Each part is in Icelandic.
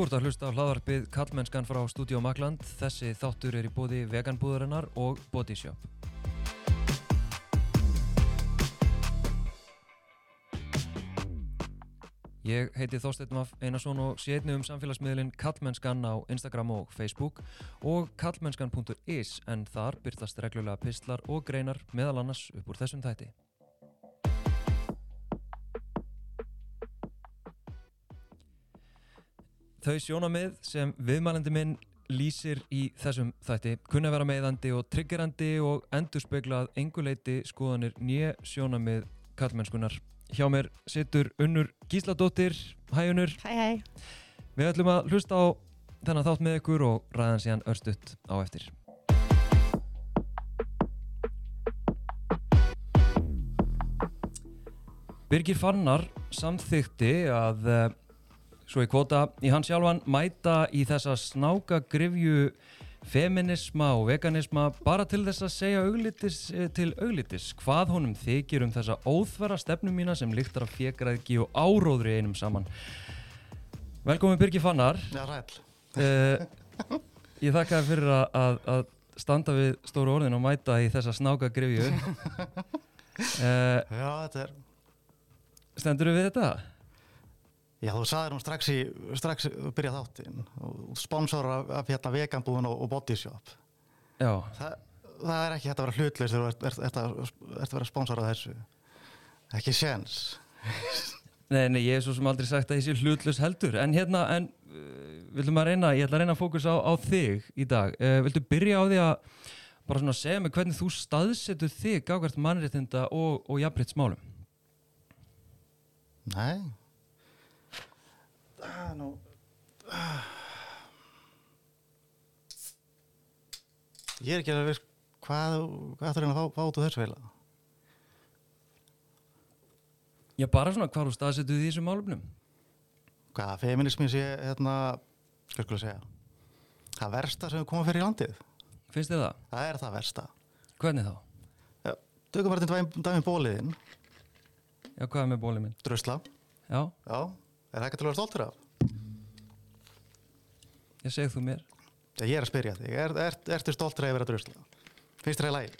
Þú ert að hlusta á hlaðvarpið Kallmennskan frá Studio Magland. Þessi þáttur er í bóði veganbúðarinnar og Bodyshop. Ég heiti Þorsteinn Maff Einarsson og sé einnig um samfélagsmiðlinn Kallmennskan á Instagram og Facebook og kallmennskan.is en þar byrtast reglulega pistlar og greinar meðal annars upp úr þessum tæti. Þau sjónamið sem viðmælandi minn lýsir í þessum þætti kunna vera meðandi og triggerandi og endurspeglað enguleiti skoðanir nýja sjónamið kallmennskunar. Hjá mér situr Unnur Gísladóttir. Hæ Unnur. Hæ, hæ. Við ætlum að hlusta á þennan þátt með ykkur og ræðan síðan örstutt á eftir. Birgir Fannar samþykti að uh, svo í kvota í hans sjálfan mæta í þessa snáka grifju feminisma og veganisma bara til þess að segja auglitis til auglitis hvað honum þykir um þessa óþvera stefnum mína sem líktar af fjegraðgi og áróðri einum saman Velkomin Birgir Fannar Já, ræll. uh, Ég þakka þér fyrir að, að, að standa við stóru orðin og mæta í þessa snáka grifju uh, Já, þetta er, Stendur við þetta? Já, þú sagðir hún strax í, strax byrjað þáttinn, sponsor af, af hérna veganbúðun og, og bodyshop. Já, Þa, það er ekki hægt að vera hlutleys þegar þú ert, ert, ert, að, ert að vera sponsor af þessu. Ekki séns. Nei, nei, ég hef svo sem aldrei sagt að ég sé hlutlust heldur En hérna, en uh, Vildum að reyna, ég ætla að reyna að fókusa á, á þig í dag uh, Vildu byrja á því að Bara svona segja mig hvernig þú staðsetur þig Gákvært mannréttinda og, og jafnrétt smálum Nei. Er nú... Ég er ekki að veist hvað, hvað þú reyna að fá, fá út úr þessu heila. Já, bara svona hvað þú staðsetur því í þessum málumnum Hvað, feminismi sé, hérna, hvað skulle ég segja, það versta sem við komum fyrir í landið. Finnst þið það? Það er það versta. Hvernig þá? Já, tökum bara þetta dæmi bóliðinn, Já, hvað er með bólið minn? drusla. Já, Já, er það ekki til að vera stoltur af? ég segð þú mér Já, ég er að spyrja þig, er, er, ertu stoltur af að vera drusla? Finnst þér það í lagi?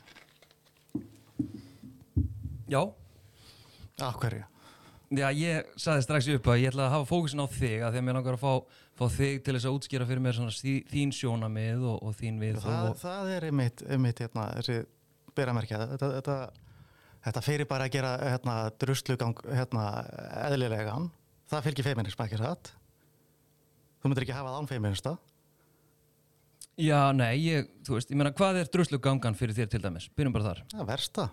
Já Á hverju? Já, ég saði strax upp að ég ætla að hafa fókusin á þig að því að mér langar að fá, fá þig til þess að útskýra fyrir mér þí, þín sjónamið og, og þín við Það, og, það er einmitt, einmitt hérna, þessi beramerkja, þetta, þetta, þetta fyrir bara að gera hérna, druslugang hérna, eðlilegan, það fylgir feminism ekki satt. Þú myndir ekki hafa það án feminista. Já, nei, ég, þú veist, ég meina hvað er druslugangan fyrir þér til dæmis? Byrjum bara þar. Það er versta.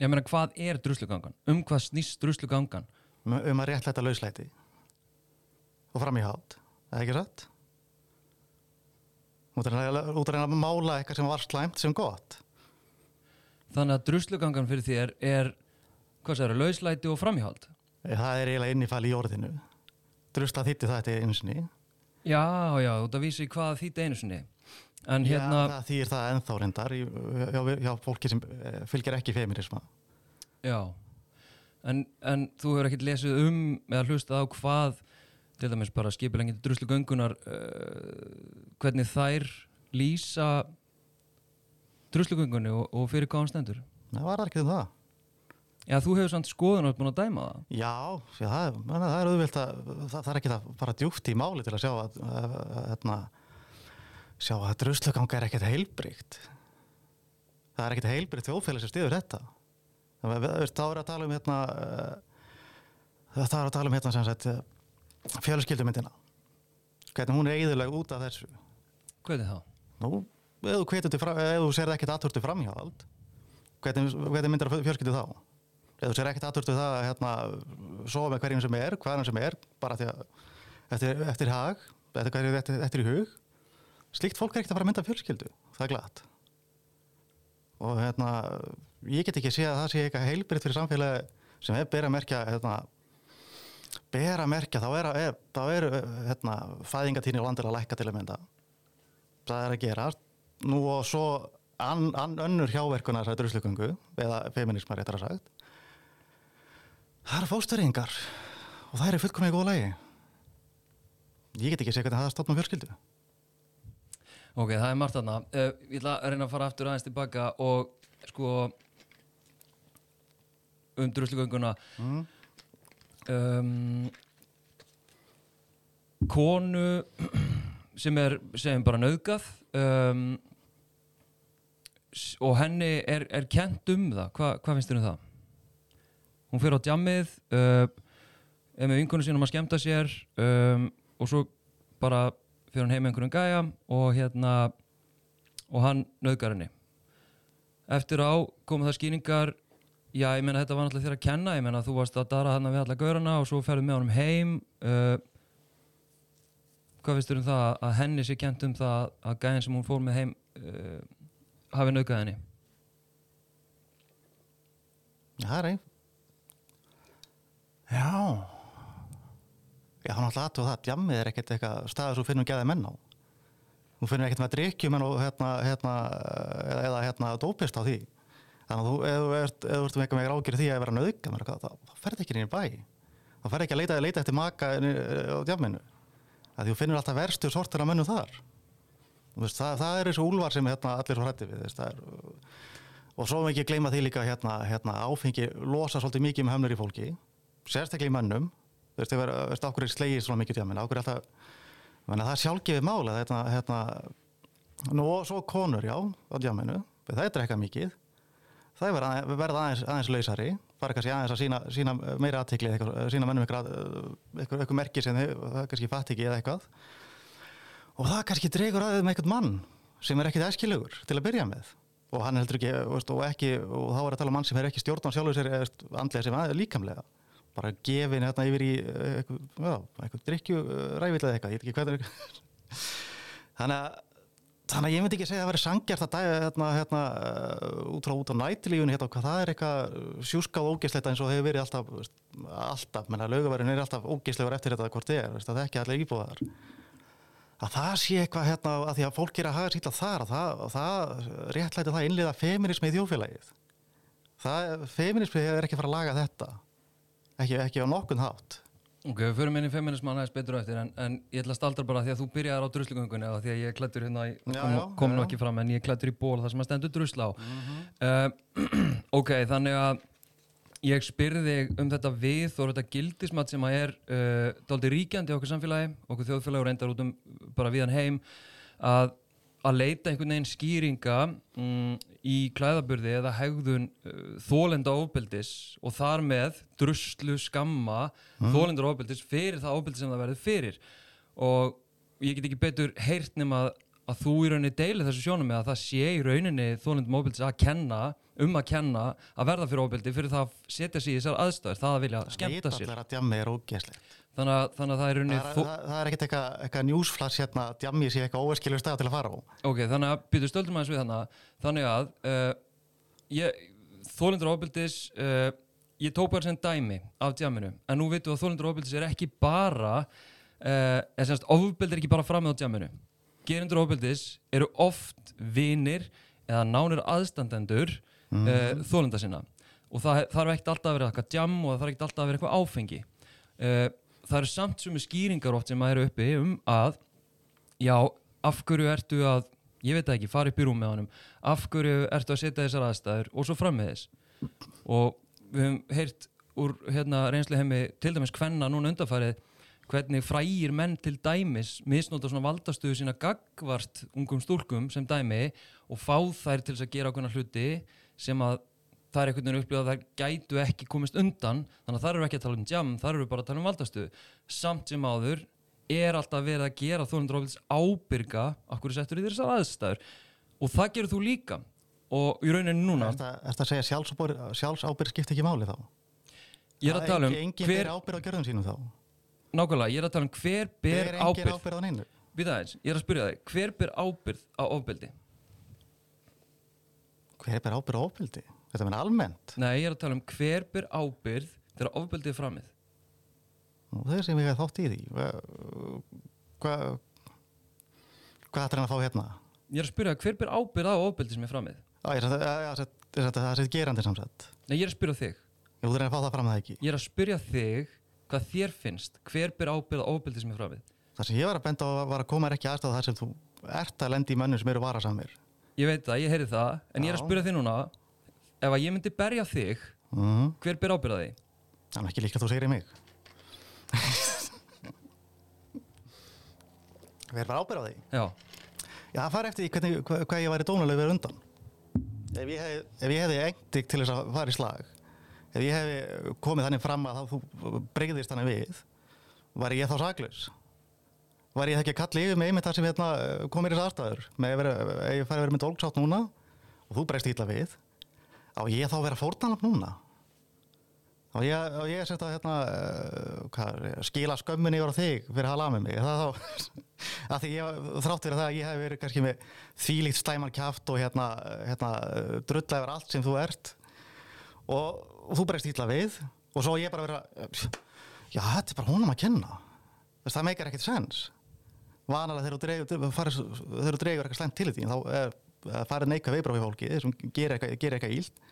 Ég meina hvað er druslugangan? Um hvað snýst druslugangan? Um, um að réttlæta lauslæti og fram í hát. Það er ekki satt. Reyna út að reyna að mála eitthvað sem var slæmt sem gott. Þannig að druslugangan fyrir þér er, hvað segir, lauslæti og framhjáld? Það er eiginlega innifæli í orðinu. Drusla þýtti þetta einu sinni. Já, já, þú ert að vísa í hvað þýtt einu sinni. En hérna, Já, það þýr það ennþá reyndar hjá, hjá fólki sem eh, fylgir ekki feminisma. já, en, en þú hefur ekkert lesið um eða hlustað á hvað, til dæmis bara skipilengið druslugöngunar, uh, hvernig þær lýsa druslugöngunni og, og fyrir hvaðan stendur? Það var ekki um það. Já, þú hefur samt skoðun og búin að dæma það. Já, já það, er- menna, það er auðvilt að það, það er ekki það bara djúpt í máli til að sjá að, að, að, hérna, sjá að druslugang er ekkert heilbrygt. Það er ekkert heilbrygt þjóðfélag sem stiður þetta. Það er- það er það er að tala um hérna uh, það er að tala um hérna sem sagt uh, fjölskyldumyndina. Hvernig hún er eiginlega út af þessu. Hvernig þá? Nú, ef þú, þú serð ekkert aðtörtu framhjáhald, hvernig, hvernig myndar fjölskyldu þá? Ef þú serð ekkert aðtörtu það að hérna, sofa með hverjum sem er, hvaðan sem er, bara að eftir, eftir hag, eftir, hverju, eftir, eftir í hug, slíkt fólk er ekkert að fara að mynda fjölskyldu, það er glatt. Og hérna, ég get ekki séð að það sé eitthvað heilbritt fyrir samfélagi sem er bera að merkja, hérna, bera að merkja, þá er, er, er hérna, fæðingatíni og landir að lækka til að mynda. Það er að gera nú og svo an, an, önnur hjáverkunar þessari druslugöngu eða feminismar réttar að sagt það eru fósturringar og það eru fullkomlega í góða lægi Ég get ekki segja hvernig það stofna fjölskyldu. Ok, það er margt þarna. Uh, ég ætla að reyna að fara aftur aðeins tilbaka og sko um druslugönguna Mm. um, konu sem er segjum bara nauðgað um, s- og henni er, er kent um það Hva, hvað finnst þér um það? Hún fyrir á djammið uh, er með vinkonu sínum að skemmta sér um, og svo bara fyrir hann heim með einhverjum gæja og hérna og hann nauðgar henni eftir á komu það skýringar já ég meina þetta var náttúrulega þér að kenna ég meina þú varst að dara hann við alla gaurana og svo ferðu með honum heim uh, hvað finnst þér um það að henni sé kent um það að gæðin sem hún fór með heim uh, hafi nauðgað henni það er ein. Já. Já, hann alltaf aðtöða það. Djammið er ekkert eitthvað staður sem finnum gæði menn á. Þú finnur ekkert með drikkjumenn og hérna, hérna, eða, eða hérna dópist á því. Þannig að þú, ef þú ert, með eitthvað með ágjörð því að vera mér, þá, ferð ekki í bæ. Þá ferð ekki að leita, leita eftir maka í- á djamminu. Þú finnur alltaf verstu sortir af mönnum þar. Veist, það, það er þessu úlvar sem hérna, allir svo hrætti við. Veist, er, og svo ekki gleyma því líka hérna, hérna, áfengi losa svolítið mikið með hömlur í fólki sérstaklega í mönnum. Þú veist, þú veist, okkur er slegið svona mikið tjáminn okkur er alltaf, það er sjálfgefið mála hérna, hérna nú og svo konur, já, á tjáminu það er drekka mikið. Það verða aðeins, aðeins, lausari fara kannski aðeins að sína, sína meira aðtikli sína mönnum eitthvað, eitthvað, eitthvað merki sem þau, það er kannski fatt ekki eða eitthvað. Og það kannski dregur aðeins með eitthvað mann sem er ekkit æskilegur til að byrja með. Og hann er heldur ekki, veist, og ekki og þá er að tala um mann sem er ekki stjórn á sjálfur sér andlega sem aðeins líkamlega bara gefin hérna yfir í eh, eitthvað, já, eitthvað drikkju ræfill eða eitthvað, ég veit ekki hvað þannig að þannig að ég myndi ekki segja að það veri sangjart að dæja hérna, hérna, uh, út frá út á nætilífunni hérna, hvað það er eitthvað sjúskað ógislegt eins og hefur verið alltaf alltaf, menna lögaværin er alltaf ógislegur eftir þetta hvort þið er, veist, að það er ekki allir íbúðar. Að það sé eitthvað hérna að því að fólk er að hafa sýtla þar að það, að það réttlæti það innliða feminismi í þjófélagið það, feminismi er ekki fara að laga þetta ekki, ekki á nokkun hátt. Ok, við förum inn í feminisman aðeins betur á eftir en, en ég ætla að staldra bara því að þú byrjaðar á druslugöngunni því að ég klættur hérna kom, kom nú ekki fram en ég klættur í ból þar sem að stendur drusla á. Uh, Ok, þannig að ég spyrði um þetta við og þetta gildismat sem að er uh, dálítið ríkjandi í okkur samfélagi okkur þjóðfélagi og reyndar út um bara viðan heim að, að leita einhvern veginn skýringa mm, í klæðaburði eða hegðun uh, þólenda ofbeldis og þar með druslu skamma mm. þólendur ofbeldis fyrir það ofbeldis sem það verður fyrir og ég get ekki betur heyrt nema að, að þú í rauninni deili þessu sjónum með að það sé í rauninni þólendum ofbeldis að kenna um að kenna að verða fyrir ofbeldi fyrir það að setja sig í þessar aðstæður það að vilja skemmta sér. er þannig að, þannig að það er það, rauninni er- þó- það, það er ekkert eitthvað, eitthvað njúsflass hérna að djammi sé eitthvað óverskilur stað til að fara á. Ok, þannig að byrju stöldum aðeins við þannig þannig að uh, ég, þólendur ofbildis uh, ég tók bara sem dæmi af djaminu en nú veitum við að þólendur ofbildis er ekki bara uh, er semst er gerendur ofbildis eru oft vinir eða nánir aðstandendur mm Mhm. þólenda sinna. Og það þarf ekkert alltaf að vera eitthvað djam og það þarf ekkert alltaf að vera eitthvað áfengi. Uh, það eru samt sumi skýringar oft sem að eru uppi um að já, af hverju ertu að ég veit ekki, fara upp í rúm með honum. Af hverju ertu að setja þessar aðstæður og svo fram með þess og við höfum heyrt úr hérna, reynslu heimi til dæmis hvenna núna undarfærið hvernig frægir menn til dæmis misnóta svona valdastuðu sína gagvart ungum stúlkum sem dæmi og fá þær til að gera okkurna hluti sem að það er einhvern veginn upplifað að þær gætu ekki komist undan. Þannig að það eru ekki að tala um jam, það eru bara að tala um valdastuðu samt sem áður er alltaf verið að gera þólendur ofildis ábyrga okkur settur í þessar aðstæður. Og það gerur þú líka. Og í rauninni núna Er þetta að segja sjálfsábyrg, skipt ekki máli þá? ég er að tala um hver, nákvæmlega, ég er að tala um hver ber ábyrð ábyrg á neinu? Býta aðeins, ég er að spyrja þig, hver ber ábyrð á ofbeldi? Hver ber ábyrg á ofbeldi? Þetta meina almennt? Nei, ég er að tala um hver ber ábyrð þegar ofbeldið er framið. Nú, það er sem ég hef þátt í því. Hvað hvað ætlar hann að fá hérna? Ég er að spyrja hver ber ábyrð á ofbeldi sem er framið? Á, ég er að- það er að- það er gerandi samsett. Nei, ég er að spyrja þig. Þurfir að að. Ég er að spyrja þig hvað þér finnst, hver ber ábyrð á ofbeldi sem er framið? það sem ég var að benda á var að koma ekki aðstæða þar sem þú ert að lendi í mönnum sem eru varasamir Ég veit það, ég heyri það, en ég er að Já. spyrja þig núna ef að ég myndi berja þig mm. hver ber ábyrða því? Það er ekki líka þú segir í mig Hver var ábyrð á því? Já, Já, það fari eftir því hvernig, hvað, hvað ég væri dónulega verið undan ef ég, hef, ef ég hefði engtig til þess að fara í slag ef ég hefði komið þannig fram að þá þú breyðist þannig við var ég þá saklaus? Var ég það ekki að kalla yfir mig einmitt þar sem hérna, komir þess aðstæður? Með að ég fari að vera með dólksátt núna og þú breyst ítla við á ég þá að vera fórtanlap núna? Á ég, á ég að setja hérna, hvað, skila skömminni yfir á þig fyrir að hala með mig? Það þá að því ég þrátt fyrir það að ég hef verið kannski með þvílíkt stæman kjaft og hérna, hérna ert og, og þú breyst ítla við og svo ég bara vera já þetta er bara honum að kenna. Þess, það meikar ekkert sens. Vanalega þegar þú dreigur eitthvað slemt til því þá er, er farið neika viðbráð við fólki sem gerir eitthvað, gerir eitthvað ílt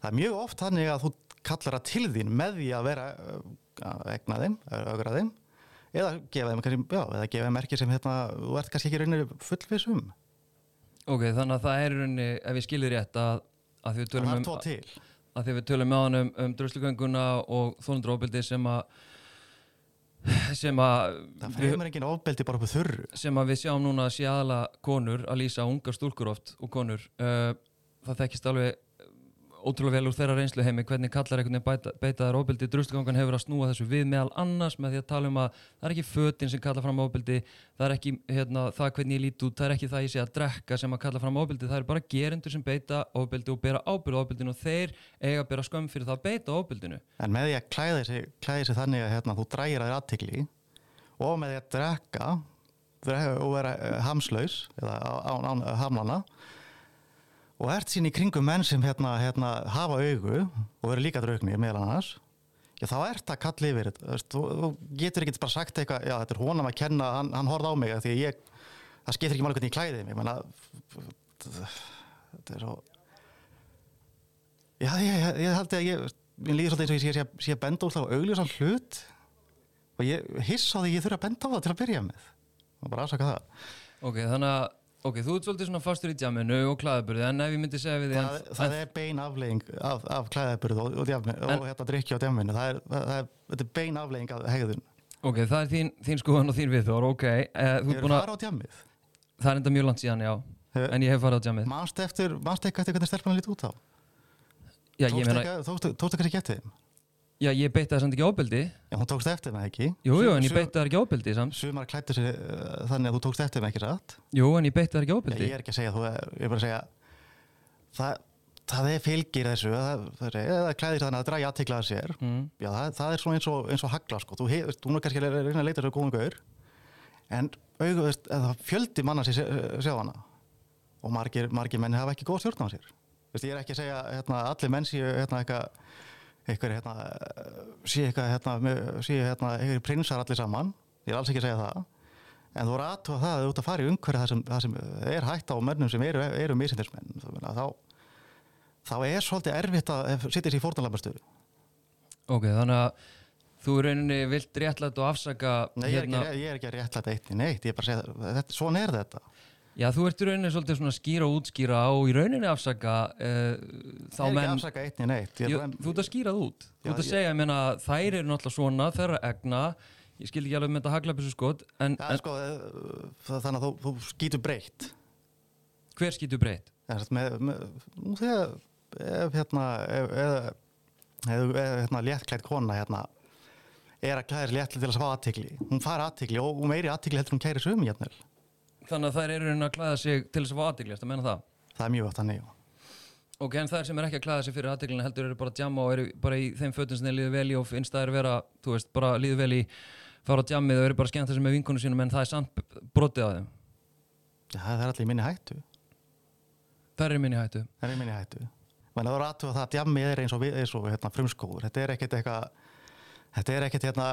það er mjög oft þannig að þú kallar það til þín með því að vera að egna þeim, augra þeim. Eða gefa þeim, kannski, já, eða gefa þeim merki sem hérna, þú ert kannski ekki raunir fullvis um. Ok, þannig að það er í rauninni, ef ég skilir rétt að, að því við það tölum er um tvo til að því við tölum með hann um, um dröslugönguna og þónundróbildi sem að sem að það við, fremur engin ofbeldi bara upp á þurru. sem að við sjáum núna að sé aðala konur að lýsa ungar stúlkur oft og konur. Uh, það þekkist alveg ótrúlega vel úr þeirra reynslu heimi hvernig kallar einhvern veginn beita, beita þær ofbeldi? Druslugangan hefur að snúa þessu við meðal annars með því að tala um að það er ekki fötin sem kalla fram ofbeldi það er ekki hérna, það hvernig ég lít út það er ekki það ég sé að drekka sem að kalla fram ofbeldi það er bara gerendur sem beita ofbeldi og bera ábyrðu ofbeldinu og þeir eiga að bera skömm fyrir það að beita ofbeldinu. En með því að klæða sig, klæða sig þannig að hérna, þú drægir að aðtikli og með því að drekka drekka og vera eh, hamslaus eða án, án hamlana og ert sín í kringum menn sem hérna, hérna, hafa augu og eru líka draugni meðal annars. Já, þá ert að kalla yfir þú þú, getur ekki bara sagt eitthvað já þetta er honum að kenna, hann, hann horfði á mig því ég, það skiptir ekki máli hvernig ég klæði mig. Menna þetta er svo já ég, ég, ég held að ég mér líður svolítið eins og ég sé, að benda úr þá augljósan hlut. Og ég hiss á því ég þurfa að benda á það til að byrja með. Og bara afsaka það. Ok, þannig að ok, þú ert svolítið svona fastur í djaminu og klæðaburði en ef ég myndi segja við því það, en, það er bein aflegging af, af klæðaburð og, og, En- og hérna drikki á djaminu það er, það er, þetta er bein aflegging af hegðun. Ok, það er þín, þín skoðan og þín viðþór ok, eh, þú ert búin að það er enda mjög langt síðan, já. Hefur- en ég hef farið á djamið Manst eftir, ekki eftir hvernig stelpan lítið út á? Já, ég meina, ekki- Tókstu tókstu kannski eftir þeim já, ég beitti það samt ekki ofbeldi. Já, hún tókst eftir þeim ekki. Jú, jú, en ég beitti það ekki ofbeldi samt. Sumar klættu sig uh, þannig að þú tókst eftir þeim ekki satt? Jú, en ég beitti það ekki Já, ofbeldi Ég er ekki að segja, þú er, ég er bara að segja það, það er fylgir þessu það, það, er, það klæðir þannig að draga aðtiklaða sér. Mm. Já, það, það er svona eins og, eins og hagla sko. þú hefur, hún er kannski að reyna að leita sér góðum gaur en eða það fjöldi manna sér sjá hana. Og margir, margir menni hafa ekki góð stjórn á sér. Veist, ég er ekki að segja hérna, allir menn séu hérna, eitthvað eitthvað hérna, séu eitthvað hérna, séu hérna, eitthvað prinsar allir saman. Ég er alls ekki að segja það. En þú voru aðtúa það að þú ert að fara í umhverju það sem, það sem er hægt á mönnum sem eru, eru misindismenn þá, þá er svolítið erfitt að sitja sér í fórnalabarstöðu ok, þannig að þú í rauninni vilt réttlætt og afsaka Nei, ég er, ekki, ég er ekki að réttlæta eitt í neitt, ég er bara að segja, þetta, svona er þetta. Já, þú ert í rauninni svolítið svona skýra og útskýra og í rauninni afsaka uh, þá ég er ekki menn afsaka eitt í neitt. Ég er bara, þú ert að skýra það út þú Já, ert að ég- segja, ég meina, þær eru náttúrulega svona þeirra egna, ég skil ekki alveg með þetta haglabissu skot, en, það er sko, eh, það- þannig að þú, þú skýtur breytt. hver skýtur breytt? Með, með, nú þegar, ef hérna, ef, ef, hérna léttklætt kona hérna, er að klæðir léttlega til að fá aðtikli. Hún fara aðtikli og meiri aðtikli heldur hún kæri sömu jætnil. Þannig að þær eru rauninni að klæða sig til þess að fá aðtegli, ertu að menna það? Það er mjög oft þannig, já. Ok, en þær sem er ekki að klæða sig fyrir aðteglina heldur eru bara að djamma og eru bara í þeim fötum sem þeir líður vel í og finnst það er vera, þú veist, bara líður vel í fara á djammið og eru bara skemmt þessi með vinkonu sínum en það er samt brotið á þeim. Já, það er allir minni hættu. Þær eru minni hættu. Það er minni hættu. Menn að þú rættu að það að djammi er eins og, og hérna, frumskóður. Þetta er ekkert eitthvað Þetta er ekkert hérna,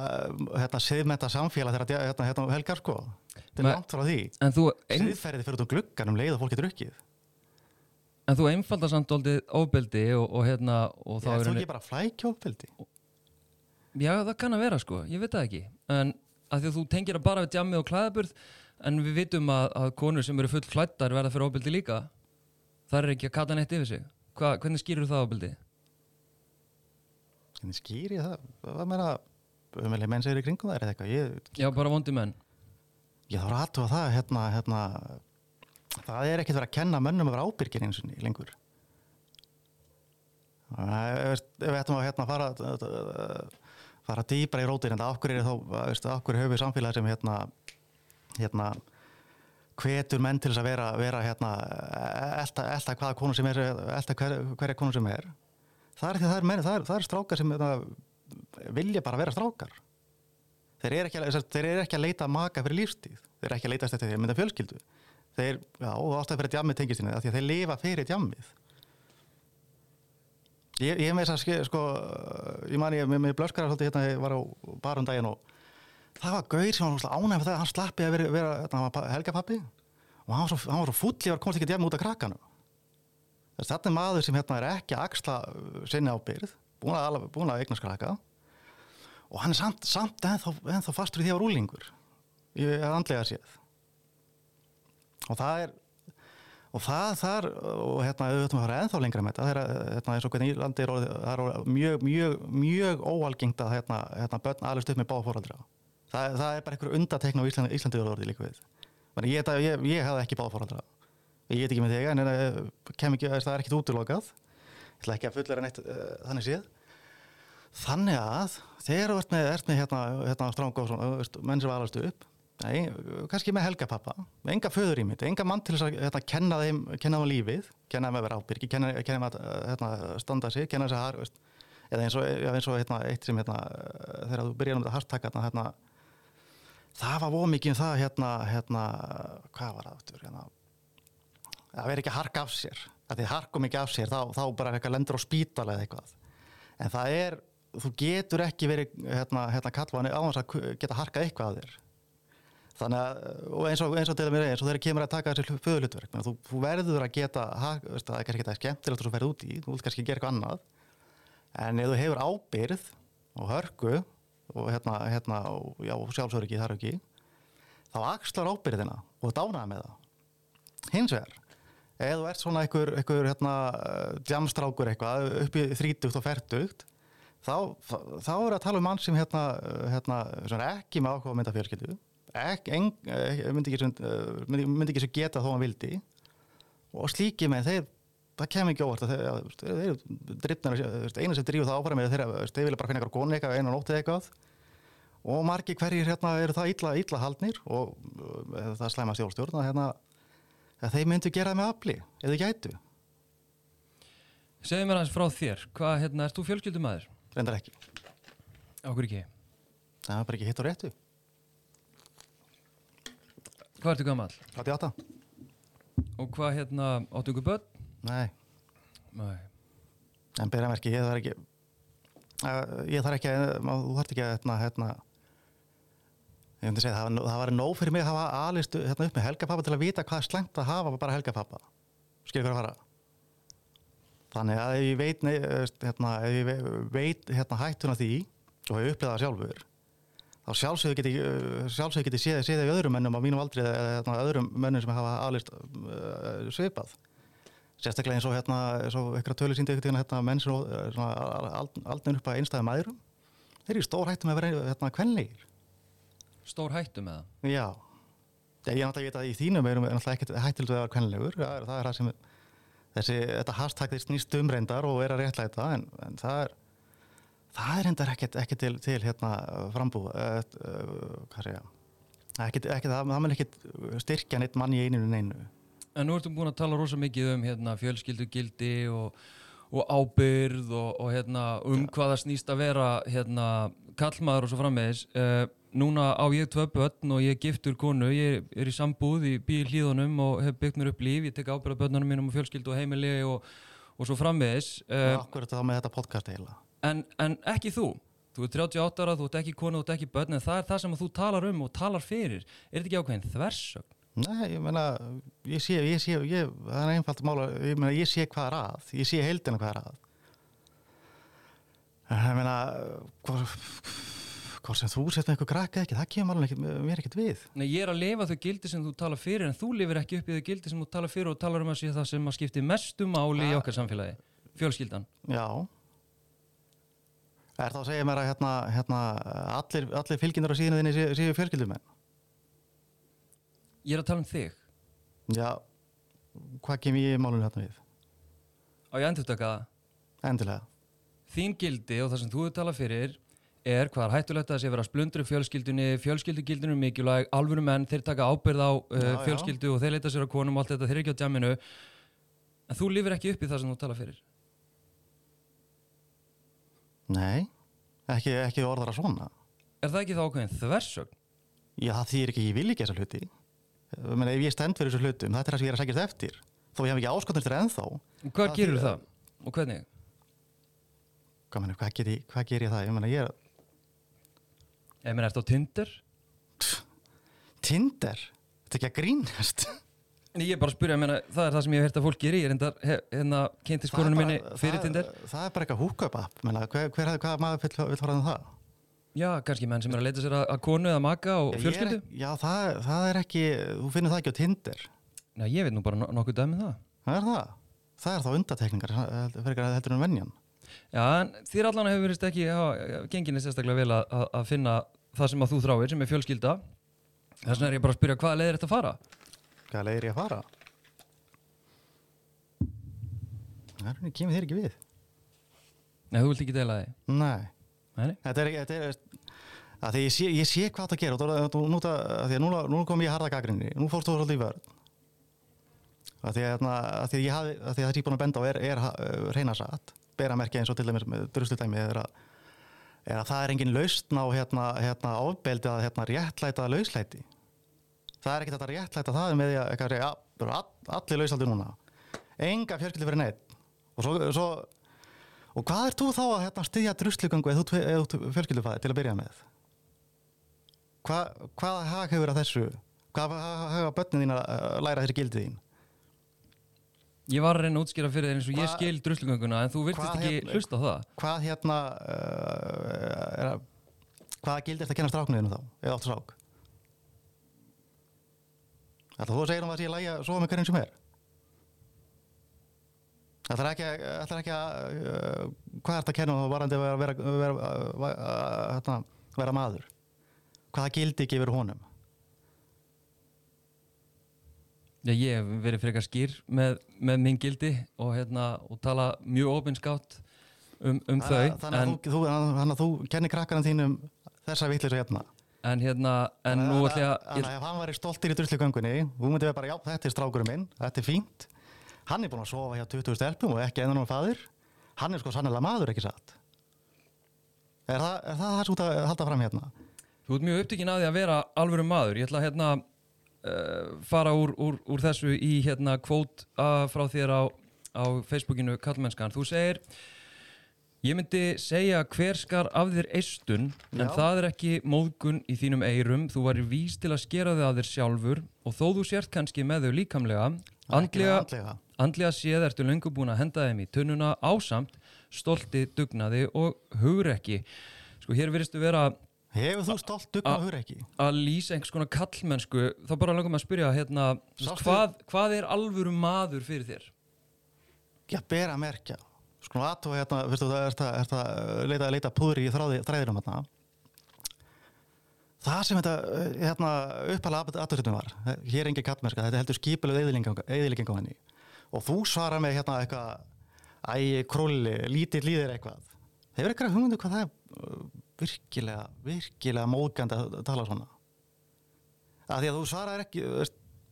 hérna siðmenta samfélag þegar hérna, hérna helgar sko. Þetta er langt frá því. Þú, Siðferðið fyrir út á gluggan um leið og fólk getur drukkið. en þú einfaldar samt doldið ofbeldi og, og hérna og er er þú ekki bara flækjófbeldi. Já, það kann að vera sko, ég veit það ekki. En að því að þú tengir það bara við djammi og klæðaburð en við vitum að, að konur sem eru full klættar verða fyrir ofbeldi líka það er ekki að kata neitt yfir sig Hva, hvernig skýrur það ofbeldi? Hvernig skýr ég það? Hvað meina, umvelið menn segir í kringum það er eitthvað? Ég, Já, bara vondi menn ég þarf að aðtúa það, hérna, hérna, það er ekkert verið að kenna mönnum að vera ábyrgir eins og lengur. Er, veist, Ef við ættum að hérna, fara, fara dýbra í rótir, en það okkur er þá, okkur höfum við samfélagi sem hérna, hérna, hvetur menn til þess að vera, vera hérna, elda hvaða konu sem er, elda hver, hverja konu sem er. Það er því að það er, menn, það er, það er strákar sem hérna, vilja bara vera strákar. Þeir eru ekki, eru ekki að leita maka fyrir lífstíð. Þeir eru ekki að leita eftir því að mynda fjölskyldu. Þeir, já, og ástæði fyrir djammið tengistinni, af því að þeir lifa fyrir djammið. Ég, ég með þess að sko, ég man ég með, blöskara svolítið hérna, ég var á barum daginn og það var gaur sem var ánægð með það, hann slappi að vera, vera hérna, helgapappi og hann var svo, svo full, ég var komast ekki djamið út af krakkanum. Þetta er maður sem hérna er ekki að axla uh, sinni ábyrð, búin að, búin að eignast krakka og hann er samt, samt ennþá, ennþá fastur í því að vera úlingur ég er andlega séð. Og það er og það þar og hérna við höfum að fara ennþá lengra með þetta það er að, hérna, eins og hvernig Írlandi er, orðið, er mjög, mjög, mjög óalgengt að hérna, hérna börn alveg stuð með báða fóraldra það, það er bara einhver undatekn á Íslandi, Íslandi orðið líka við. Ég, ég, ég, ég hafði ekki báða fóraldra ég get ekki með þig en eh, kem ekki, það er ekkit útilokað. Ég ætla ekki að fullera neitt uh, þannig séð. Þannig að þegar þú ert með, ert með hérna, hérna veist, menn sem alastu upp, nei, kannski með helgapappa, enga föður í mitt, enga mann til þess að hérna, kenna þeim, kenna þeim lífið, kenna þeim að vera ábyrgi, kenna, þeim að hérna, standa sig, kenna þess að har, veist, eða eins og, eins og hérna, eitt sem hérna, þegar þú byrjar um þetta hérna, hérna, það var ómikið um það, hérna, hérna, hvað var það, það verður ekki að harka af sér, að þið harkum ekki af sér, þá, þá bara eitthvað lendur á spítala eða eitthvað, en það er þú getur ekki verið hérna, hérna kallvanni á þess að geta harkað eitthvað að þér. Þannig að og eins og, eins og til að mér eins og þegar kemur að taka þessi föðulutverk þú, þú verður að geta það er kannski ekki skemmtilegt að þú ferð út í þú vilt kannski gera eitthvað annað. En ef þú hefur ábyrð og hörku og hérna, hérna og, já, sjálfsöryggi þar ekki þá axlar ábyrðina og dánaði með það. Hins vegar ef þú ert svona einhver, einhver hérna, jamstrákur eitthvað upp í þrítugt og fertugt þá, þá, er að tala um mann sem hérna, hérna, er ekki með áhuga að mynda fjölskyldu ekki, en, myndi, ekki sem, myndi, myndi ekki sem geta þó hann vildi. Og slíki með þeir það kemur ekki óvart þeir, þeir, þeir drifnar, eina sem drífu það áfram með þeir, þeir vilja bara finna eitthvað konu eitthvað einu nóttið eitthvað. Og margi hverjir hérna eru það illa, illa haldnir og uh, það slæma stjórnstjórn að hérna að þeir myndu gera það með afli eða gætu, Segðu mér aðeins frá þér, hvað, hérna, ert þú fjölskyldumæður? reyndar ekki Ákur ekki. það er bara ekki hitt og réttu Hvað ertu gammal? 88? Og hvað, hérna, áttu ykkur börn? Nei, Nei. en byrja merki, ég þarf ekki ég þarf ekki að þú þarf ekki að hérna, hérna ég myndi segja, það, það var nóg fyrir mig að hafa alistu hérna, upp með helgapappa til að vita hvað slæmt að hafa bara helgapappa hvað að fara? Þannig að ef ég veit hérna, ef ég ve- veit hérna, hættuna því og hef upplegað sjálfur þá sjálfsögðu geti uh, sjálfsögðu geti séð, séð í öðrum mönnum á mínum aldri eða hérna, öðrum mönnum sem hafa alist uh, svipað. Sérstaklega eins og hérna, eins og eitthvað tölu síndi eitthvað hérna, menn sem aldnir upp að einstæða mæðurum þeir eru stór hættum að vera hérna kvenlegir Stór hættu með það? já, ég er náttúrulega að í þínum erum við náttúrulega ekkert hættild að vera kvenlegur það er það, er það sem þessi, þetta hashtag þeir snýst umreyndar og er að réttlæta en, en það er það er endar ekkert ekki til, til hérna frambúð uh, uh, ekki, ekki, það, það mun ekkert styrkja neitt mann í eininu neinu En nú ertum búin að tala rosa mikið um hérna, fjölskyldugildi og, og ábyrð og, og hérna, um hvað það snýst að vera hérna, kallmaður og svo framvegis. Uh, núna á ég tvö börn og ég giftur konu, ég er í sambúð í bíl hlýðunum og hef byggt mér upp líf, ég tek ábyrð á börnunum mínum og fjölskyldu og heimili og, og svo framvegis. Akkur er þetta þá með þetta podcast eiginlega en, en ekki þú. Þú er 38 ára, þú ert ekki konu, þú ert ekki börn, en það er það sem þú talar um og talar fyrir. Er þetta ekki ákveðin þversögn? Nei, ég meina, ég sé, ég sé, ég, það er einfalt mála, ég meina, ég sé hvað er að, ég sé heildina hvað er að. En Ég meina, hvað, hvort sem þú með eitthvað krakka ekki, það kemur alveg mér ekkert við Nei, ég er að lifa þau gildi sem þú tala fyrir en þú lifir ekki upp í þau gildi sem þú tala fyrir og talar um að sé það sem að skipti mestu máli í Ah. okkar samfélagi, fjölskyldan Já Er það að segja mér að hérna, hérna, allir, allir fylgjendur á síðinu þinni séu, séu fjölskyldumenn? Ég er að tala um þig Já, hvað kem ég í málunum hérna við? á ég endur taka það Endilega. þín gildi og það sem þú talað fyrir er hvað er hættulegt að það sé vera splundri fjölskyldunni, fjölskyldugildinu er mikilvæg, alvöru menn, þeir taka ábyrð á uh, Já, já. fjölskyldu og þeir leita sér á konum og allt þetta, þeir eru ekki á djaminu en þú lifir ekki upp í það sem þú talað fyrir Nei, ekki, ekki orðara svona. er það ekki þá ákveðin þversögn? Já, það þýr ekki, ég vil ekki þessa hluti. Ég meina, ef ég stend fyrir þessu hlutum, þetta er það sem ég er að sækjast eftir. Þó ég hef ekki áskotnir til ennþá. Hvað gerur það? Og hvernig? Hvað, meni, hvað, ger ég, hvað ger ég það? Ég meina, ég er Ég meina, ertu á Tinder? Tinder. Þetta er ekki að grínast. Nei, Ég er bara að spyrja, ég meina, það er það sem ég hef hert að fólk gerir, ég er enda, hérna, kynnti skorunum minni fyrir Tinder. það, það er bara eitthvað húköp app. Meina, hver, hver, hvaða maður vill, vill fara um það? Já, kannski menn sem er að leita sér að, að konu eða maka og fjölskyldu. Já, það, það er ekki, þú finnir það ekki á Tinder. Nei, ég veit nú bara no- nokkuð dæmi um það. Það er það. Það er þá undatekningar fyrir ekki að heldur en venjan. Já, en þér allan hefur verið ekki hafa genginni sérstaklega vel að, að finna það sem að þú þráir, sem er fjölskylda. Þess vegna er ég bara að spyrja hvaða leið er þetta að fara? Hvaða leiðir ég að fara? Það er henni, kemur þér ekki við. Nei, þú vilt ekki deila því. Nei. Nei. Þetta er, þetta er að því ég sé, ég sé hvað það gera og þú, þú, nú, það, að því að núna, nú kom ég harða gaggrinni nú fórst þú í vörð að því að, að, því að, ég hafi, að, því að það sem ég er búin að benda á er, er uh, reyna satt bera merki eins og til dæmis með drustutæmi er að, er að það er engin lausn á hérna, hérna ofbeldi að hérna réttlæta lauslæti það er ekkert að réttlæta það með því að eitthvað, bara all, allir lausaldi núna enga fjölskyldi fyrir neitt og svo, svo Og hvað er þú þá að hérna, styðja druslugöngu eða þú fjölskyldufæði til að byrja með? Hva, hvaða hag hefur að þessu? Hvaða hag hefur að börnin þín að læra þessi gildið þín? Ég var að reyna að útskýra fyrir þér eins og ég Hva- skil druslugönguna en þú virtist ekki hérna- hlusta á það. Hvað hérna uh, er að, hvaða gild er þetta að kenna stráknuðinu þá? Eða átt strák? Ætla þú að segja um að sé að lægja svo með hverjum sem er? Það er ekki, að- ætlar ekki að, uh, hvað er þetta að kenna þá varandi að vera, vera, vera, vera, vera, vera maður? Hvaða gildi gefur honum? Já, ég hef verið frekar skýr með, með minn gildi og, hérna, og tala mjög opinskátt um, um þau. Þannig að, En, þú, að þú kennir krakkarinn þínum þessa vitleysu hérna. en hérna, en nú ætla ég að... Þannig að ef hann væri stoltir í druslugöngunni, þú myndi við bara, já, þetta er strákurinn minn, þetta er fínt. Hann er búinn að sofa hjá 20 stelpum og ekki enn og fadir. Hann er sko sannlega maður, ekki satt. Er það það, sem þú ert að halda fram hérna? Þú ert mjög upptekinn að því að vera alvöru maður. Ég ætla að hérna, uh, fara úr, úr, úr þessu í hérna, kvót frá þér á, á Facebookinu Kallmennskan. Þú segir, ég myndi segja hver skar af þér eistun, en Já. það er ekki móðgun í þínum eyrum. Þú væri vís til að skera þig að þér sjálfur og þó þú sért kannski með þau líkamlega, andlega, Andlega. andlega séð ertu löngu búin að henda þeim í tunnuna ásamt, stolti, dugnaði og hugrekki. Sko, hér veristu vera Hefur þú stolt dugna A- og hur ekki? að lýsa einhvers konar kallmennsku þá bara langum að spyrja hérna, hvað, hvað er alvöru maður fyrir þér? Já, ber að merkja. Sko, aðtú hérna, veistu, það er er það leita, leita púðri í þráði, þræðinum hérna. Það sem þetta, hérna, uppalega aðtöðstum var, hér er engin kattmerska, þetta heldur skipileg eðilegging á henni. Og þú svarar með hérna eitthvað, æ, krulli, lítið líðir eitthvað. Hefur eitthvað hugmyndu hvað það er virkilega, virkilega móðgandi að tala svona? Að því að þú svarar ekki,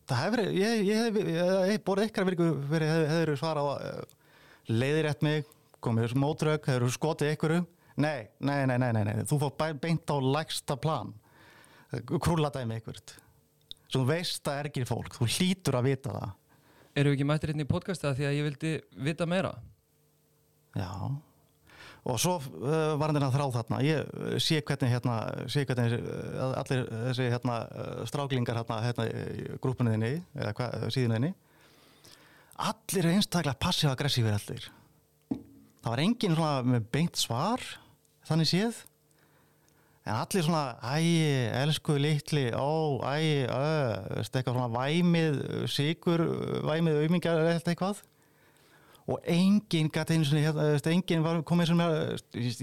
það hefur, ég, ég hef, ég hef borðið ykkar virku fyrir, hef, hefur svarað á uh, leiðirétt mig, komið mótrök, hefur skotið ykkur nei, nei, nei, nei, nei, nei, þú fór beint á lægsta plan, krúladæmi ykkurt. Svo þú veist að er ekki fólk, þú hlýtur að vita það. Erum við ekki mættir hérna í podcasta því að ég vildi vita meira? Já. Og svo uh, var hann að þrá þarna, ég uh, sé hvernig hérna, sé hvernig uh, allir þessi hérna stráklingar hérna, hérna í grúpunni þinni, eða hvað, síðinu þinni, allir eru einstaklega passív-aggressífir allir. Það var enginn svona með beint svar, þannig séð, en allir svona, æ, elsku litli, ó, æ, ö, eitthvað svona væmið, sigur, væmið aumingjar eða eitthvað og enginn gæti einu svona, hérna, enginn var komið sem,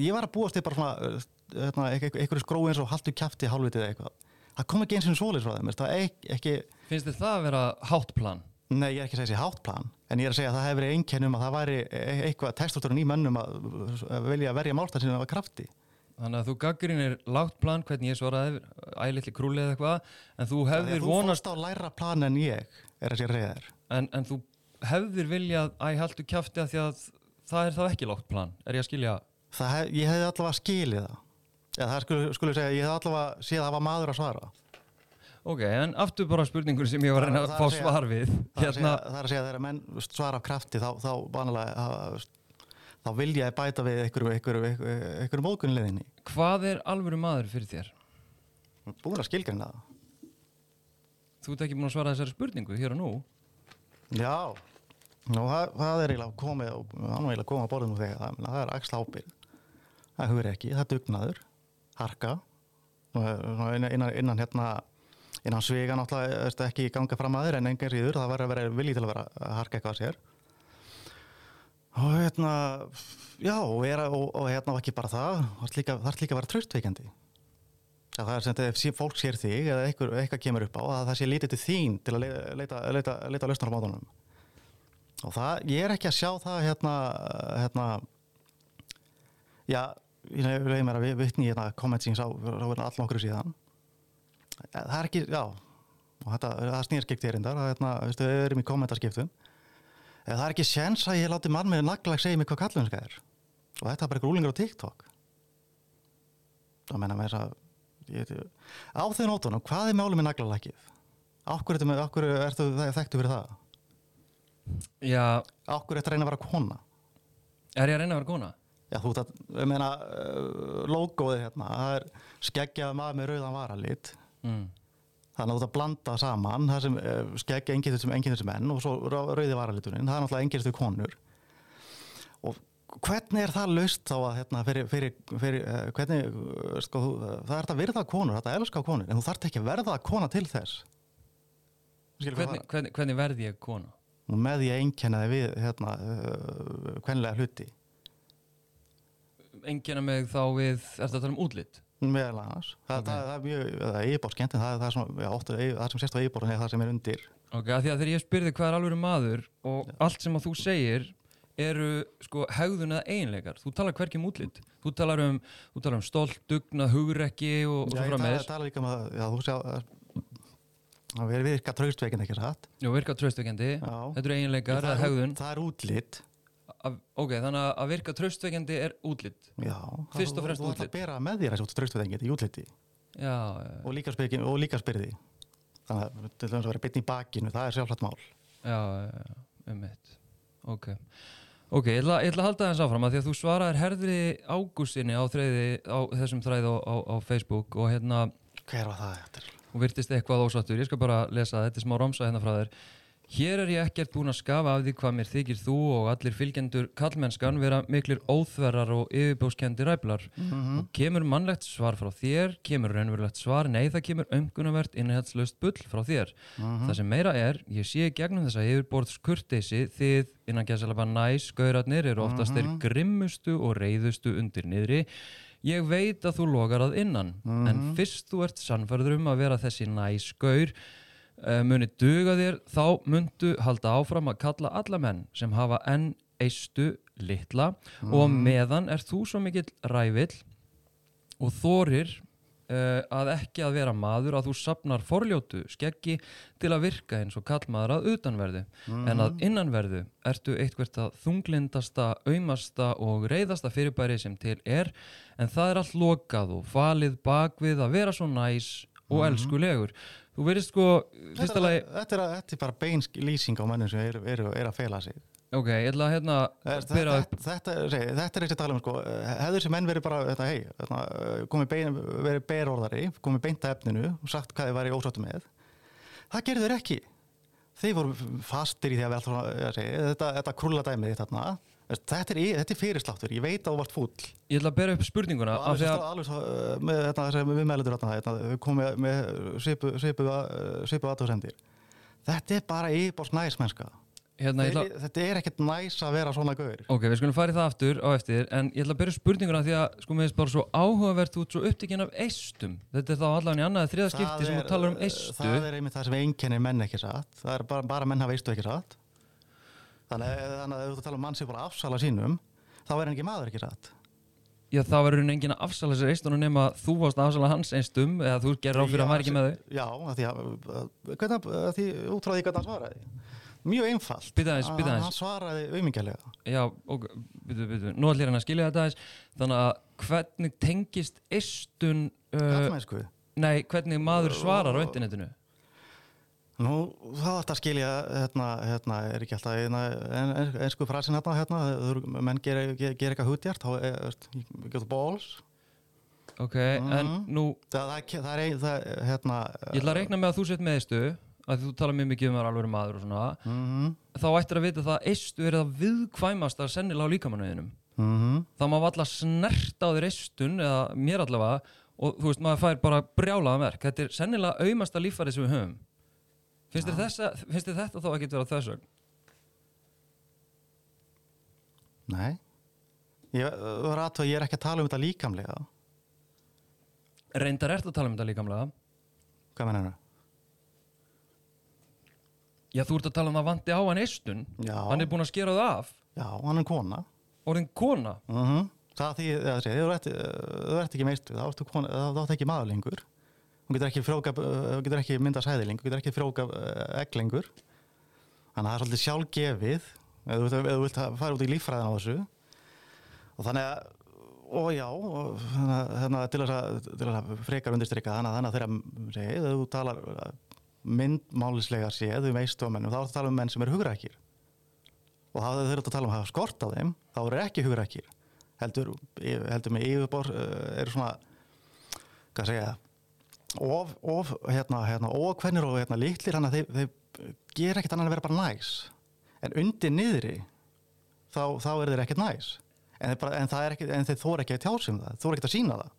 ég var að búast þig bara svona, hérna, einhverju skrói eins og haldu kæfti hálfvitið eða eitthvað. Það kom ekki eins og svoleiðs frá þeim, það ekki, ekki, Finnst þið það að vera háttplan? nei, ég er ekki að segja þessi háttplan, en ég er að segja að það hefur verið einkennum að það væri e- eitthvað testosterón í mönnum að, að vilja verja málstað sinna af krafti. Þannig að þú gaggrinir lágt plan hvernig ég svaraði ælittli krúli eða eitthvað en þú hefðir þú vonast fórst á læra plan en ég, er að segja reyðar. en, en þú hefðir viljað æ, haldu kjafti að því að það er þá ekki lágt plan er ég að skilja Það hef, ég hefði allavega skilið það. Já, það skulle, skulle segja, ég hefði allavega séð að það var maður að svara. ok, en aftur bara spurningur sem ég var að reyna að fá að segja- svar við Það er að hérna, segja, að segja þegar menn svara af krafti þá, þá vanalega að, þá vilja ég bæta við einhverju, móðgunleðinni. hvað er alvöru maður fyrir þér? Búin að skilgjörna það. Þú ert ekki búin að svara þessari spurningu hér og nú Já, Nú, það, það er eiginlega komið og eiginlega komið að borðinu þegar það, það er axla ábyrð. Það hugur ekki, það dugnaður, harka, innan, innan, hérna innan sviga náttúrulega ekki ganga fram að þér en engar síður, það verður að vera vilji til að vera að harka eitthvað að sér. Og hérna já, og, er, og, og hérna og ekki bara það það líka, þarf líka að vera tröstveikandi það er sem þetta ef fólk sér þig eða eitthvað kemur upp á að það sé lítið til þín til að leita, leita, leita, leita lausnar á mátunum og það, ég er ekki að sjá það hérna, hérna já, ég reyði mér að vi- vitni í hérna komment sem ég sá allan okkur síðan það er ekki, já og þetta, það snýr skipt erindar það, hérna, við erum í kommentaskiptum Eh, það er ekki séns að ég láti mann með naglag segja mig hvað kallunska er og þetta er bara eitthvað rúlingar á TikTok það menna með þess að ég, á þau nótunum, hvað er málum með naglalakið? Akkur ertu, með- af hverju ertu þekktu fyrir það? Já, Akkur ertu að reyna að vera kona? er ég að reyna að vera kona? Já, þú veist að, ég meina, uh, logoðið hérna, það er skeggjað maður með rauðan varalit. Mm. Þannig að þú ert að blanda saman það sem uh, skeggja enginn sem enginn sem menn og svo rau- rauði varaliturinn, það er náttúrulega enginn sem konur. Og hvernig er það laust þá að, hérna, fyrir, fyrir, fyrir uh, hvernig, sko, það er þetta að virða konur, þetta elska konur, en þú þarf ekki að verða kona til þess. Hvernig, hvernig, hvernig verði ég kona? Með því að einkenna þig við hérna, uh, kvenlega hluti. Engina mig þá við, ertu að tala um útlit? meðal annars. Það, Ok. það, það er mjög, það er yfirbórskent en það, það er svona, já, óttu, það sem sést á yfirbórun er það sem er undir. Ok, að því að þegar ég spyrði hvað er alveg maður og allt sem að þú segir eru sko hegðun eða eiginleikar. Þú talar hverki um útlit. Þú talar um, um stolt, dugnað, hugrekki og, og já, svo ég frá með tala líka um að, já, þú sjá það verður virka traustveikinn ekki satt? Og virka tröstveikjandi Já. þetta eru eiginleikar, það er út- það er útlit. Að- ok, þannig að virka tröstveikjandi er útlit. Já, Fyrst og fremst þú ætlar að bera með þér þessu traustveikinn í útliti. Já, og líka, spyrði, og líka spyrði þannig að til þess að vera bitn í bakinu það er sjálfsagt mál. Já, um mitt ok, ok, ég ætla, ég ætla að halda þess áfram að því að þú svaraðir herðri ágústinni á, á þessum þræði á, á, á Facebook og hérna hver var það eftir? Og virtist eitthvað ósattur, ég skal bara lesa þetta smá romsa hérna frá þér Hér er ég ekkert búin að skafa af því hvað mér þykir þú og allir fylgjendur kallmennskan vera miklir óþverrar og yfirbóskendi ræflar. Mhm. Og kemur mannlegt svar frá þér, kemur raunverulegt svar, nei það kemur ömgunavert innihaldslöst bull frá þér. Mhm. Það sem meira er, ég sé gegnum þessa yfirborðs kurteysi þið innan gæðsalapa næs, gaurarnir eru oftast þeir grimmustu og reyðustu undir niðri. Ég veit að þú logar að innan, en fyrst þú ert sannfærður um að vera þessi næs gaur, uh, muni duga þér, þá muntu halda áfram að kalla alla menn sem hafa enn eistu litla og á meðan er þú svo mikill rævill og þorir uh, að ekki að vera maður að þú sapnar forljótu skeggi til að virka eins og kallmaður að utanverðu. En að innanverðu ertu eitthvert að þunglindasta, aumasta og reyðasta fyrirbæri sem til er en það er allt lokað og falið bakvið að vera svo næs og elskulegur. Þú verðist sko, Þetta, lagi þetta, er, þetta er bara beinsk lýsing á mennum sem eru er, er að fela sig ok, ég ætla að hérna Þetta, byrja þetta, þetta, þetta, þetta er ekki að tala um sko, hefur þessi menn verið bara þetta, hey, þetta, komið bein, verið berorðari komið beint að efninu og sagt hvað þið væri ósáttu með. Það gerðu þeir ekki. Þeir voru fastir í því að segi, þetta, þetta krulla dæmið þarna. Þetta er, er fyrirsláttur, ég veit að þú vart fúll. Ég ætla að bera upp spurninguna alveg að, alveg svo með þetta sem við þetta, við komum með, svipu, aðtóðsendir þetta er bara yfirbórs næs mennska hérna, ég ætla, þetta er ekkert næs að vera svona gauður ok, við skulum fara í það aftur á eftir en ég ætla að upp spurninguna því að sko þess bara svo áhugavert út svo upptekinn af eistum. Þetta er þá allan í annaði þriða skipti sem þú talar um eistu. það er einmitt það sem einkennir menn ekki satt. Það er bara, bara menn hafa eistu ekki satt. Þannig, þannig að ef þú tala um mann sem bara afsala sínum þá er hann ekki maður ekki satt. Já, það var raunin engin að afsala sér eistunum nema þú varst að afsala hans eistum eða þú gerir á fyrir að hann var ekki með þau já, því að, hvernig, því út frá því hvernig hann svaraði mjög einfalt. Aðeins. hann svaraði auðmingjarlega Já, og byrju, byrju, nú ég hann að skilja þetta aðeins. Þannig að hvernig tengist eistun uh, nei, hvernig maður svarar á internetinu? Nú, þá ætti að skilja, hérna, hérna, er ekki alltaf en, einsku frasin hérna, hérna, menn gera ger, ger eitthvað hútjart, þá er, veist, you get the balls. Ok, en Mhm. nú Það, það, það er, það, hérna, ég ætla að reikna með að þú sett með eistu að þú tala mjög mikið um að alveg maður og svona mhm, þá ættir að vita það að eistu er það viðkvæmast að sennilega á líkamannuðinum mhm, þá má alltaf snert á þér eistun eða mér allavega og þú veist maður fær bara brjálaðan verk þetta er sennilega aumasta líffæri sem við höfum finnst finnst þér þetta þá ekkert vera þess vegna? nei. Ég, þú er aðtöð, ég er ekki að tala um þetta líkamlega. reyndar ert að tala um þetta líkamlega Hvað menn hennar? Já þú ert að tala um að vanti á hann eistun hann er búinn að skera það af já, hann er kona. orðin kona Mhm. Það því, það sé, þú ert, ekki meistu, þá ertu kona, þá ert ekki maður lengur. Hún getur ekki frjóka, hún getur ekki mynda sæðiling, hún getur ekki frjóka egg lengur. Þannig að það er svolítið sjálfgefið, ef þú vilt, að fara út í líffræðina á þessu. Og þannig að, og já, og þannig að- til að, að frekar undirstrykka þannig að þeirra, ef þú talar myndmálislega séð um eistómennum, þá ertu að tala um menn sem eru hugrækir. Og þá þeir eru að tala um að hafa skort á þeim, þá eru ekki hugrækir. Heldur, heldur með yfirbor uh, eru svona, hvað segja, of, of, hérna, hérna, ókvennir og hérna litlir, þannig að þeir, þeir gera ekkert annan að vera bara næs. En undir niðri, þá, þá er þeir ekkert næs. En, bara, en, það er ekki, en þeir þóra ekki að tjásum það, þóra ekki að sína það.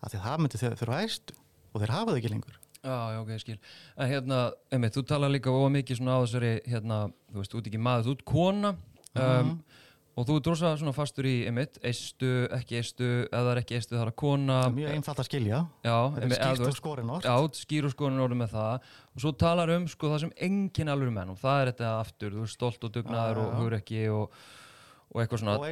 Af því að það myndi þeir þurfa æstu og þeir hafa það ekki lengur. Já, já, ok, skil. En hérna, einmitt, þú talar líka óa mikið svona á þessari, hérna, þú veist, þú ert ekki maður, þú ert kona um, og þú ert rosa svona fastur í, einmitt, eistu, ekki eistu, það er ekki eistu, það er að kona. Það er mjög einfalt að skilja. Já, einmitt, eða þú skýrt og veist, skorinn orð. Já, skýr og skoðun orðum með það og svo talar um sko það sem enginn alveg menn og það er þetta aftur, þú er stolt og dugnaður Já, og já. hugur ekki og, og eitthvað svona Og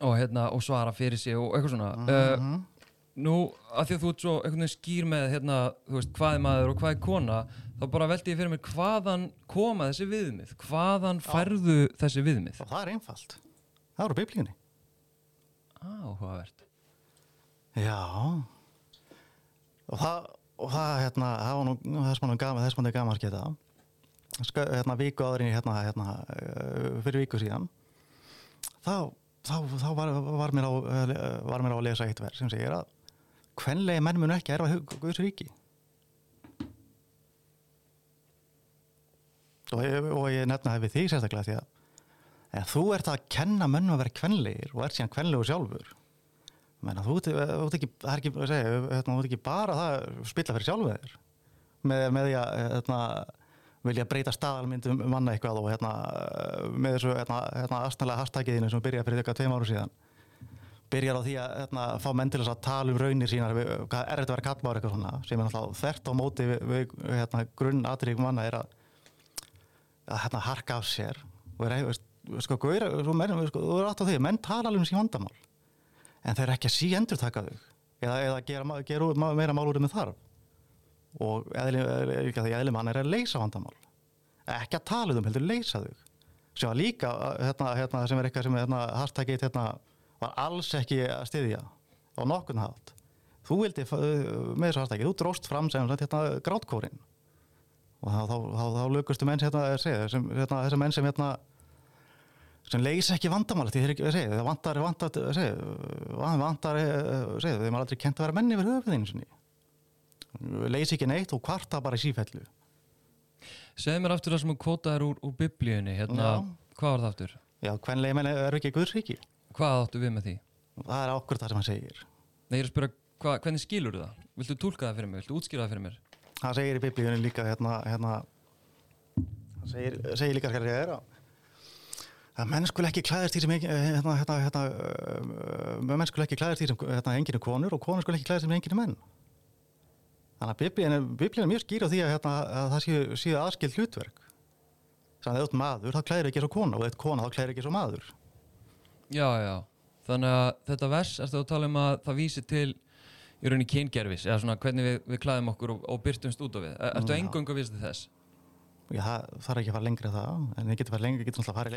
og, hérna, og svara fyrir sig og eitthvað svona Mhm. uh, Nú, að því að þú ert svo einhvern veginn skýr með hérna, þú veist, hvað er maður og hvað er kona þá bara veldi ég fyrir mér hvaðan koma þessi viðmið, hvaðan færðu þessi viðmið Og það er einfalt. Það eru biblíunni. Áhugavert Já. Og það, og það, hérna, það var nú, þess mann er gaman, þess mann er gaman að geta. Ska, hérna, viku áðurinn í, hérna, hérna, uh, fyrir viku síðan. Þá, þá, þá var, var, mér á, uh, var mér á að lesa eitt verð sem segir að hvenlega menn mun ekki erfa Guðs ríki. Og ég, og ég nefna það við þig sérstaklega því að þú ert að kenna mönnum að vera kvenlegir og ert síðan kvenlegur sjálfur. Menna, þú, ert- þú ert ekki, það er ekki, að segja, hérna, þú ert ekki bara það að spilla fyrir sjálfu þér. Með, með því að hérna, vilja breyta staðalmyndum manna eitthvað og hérna, með þessu hérna, hérna, astnalega hashtagiðinu sem byrjaði fyrir eitthvað tveim áru síðan byrjar á því að hérna, fá menn til að tala um raunir sínar við, hvað er þetta að vera kallmáður eitthvað svona sem er náttúrulega þvert á móti við, við hérna, grunn aðrygg manna er að, að hérna, harka af sér. Og er, veist, sko, sko, þú er á því, menn tala alveg um sín vandamál en þeir ekki að sí endur taka þau eða, eða gera, gera ma- meira mál úr með þarf. Og eðli, eðli, eðli mann er að leysa vandamál ekki að tala um heldur leysa þau. Sem var líka hérna, hérna, sem er eitthvað sem hérna, hashtagið hérna, var alls ekki að styðja á nokkurn hátt þú vildi f- með þessu hashtagið, þú dróst fram sem hérna, grátkórin og þá, þá, þá, þá lukustu menn hérna, er sem, hérna, þessi menn sem hérna sem leysa ekki vandamála því það vantar, vantar, segja, vantar, þeim er aldrei kent að vera menni yfir höfuðinu leysi ekki neitt og kvarta bara í sífellu Segðu mér aftur það sem þú kvótaðir úr, úr biblíunni, hérna, Já. hvað var það aftur? Já, hvenlega menn er ekki Guðsríki? Hvað áttu við með því? Það er okkur það sem hann segir. Nei, ég er að spyrja, hva, hvernig skilur það? Viltu tólka það fyrir mig? Viltu útskýra það fyrir mér? Hann segir í biblíunni líka hérna, hérna hann segir, segir líka ég er að að menn skul ekki klæðast því sem engin- hérna, hérna, hérna, uh, menn skul ekki klæðast því sem hérna, enginn er konur og konur skul ekki klæðast því sem enginn er menn þannig að biblíun er, biblíun er mjög skýr á því að, hérna, að það séu, séu aðskild hlutverk þannig að þú ert maður þá klæðir ekki svo kona og þú ert kona þá klæðir ekki svo maður Já, já. Þannig að þetta vers, ertu að tala um að það vísi til í rauninni kyngerfis, eða svona hvernig við, við klæðum okkur og, og byrtumst út á við. Er- Ertu Já. engung að vísa til þess? Já, það þarf ekki að fara lengri að það en við getum farið lengri, við getum alltaf farið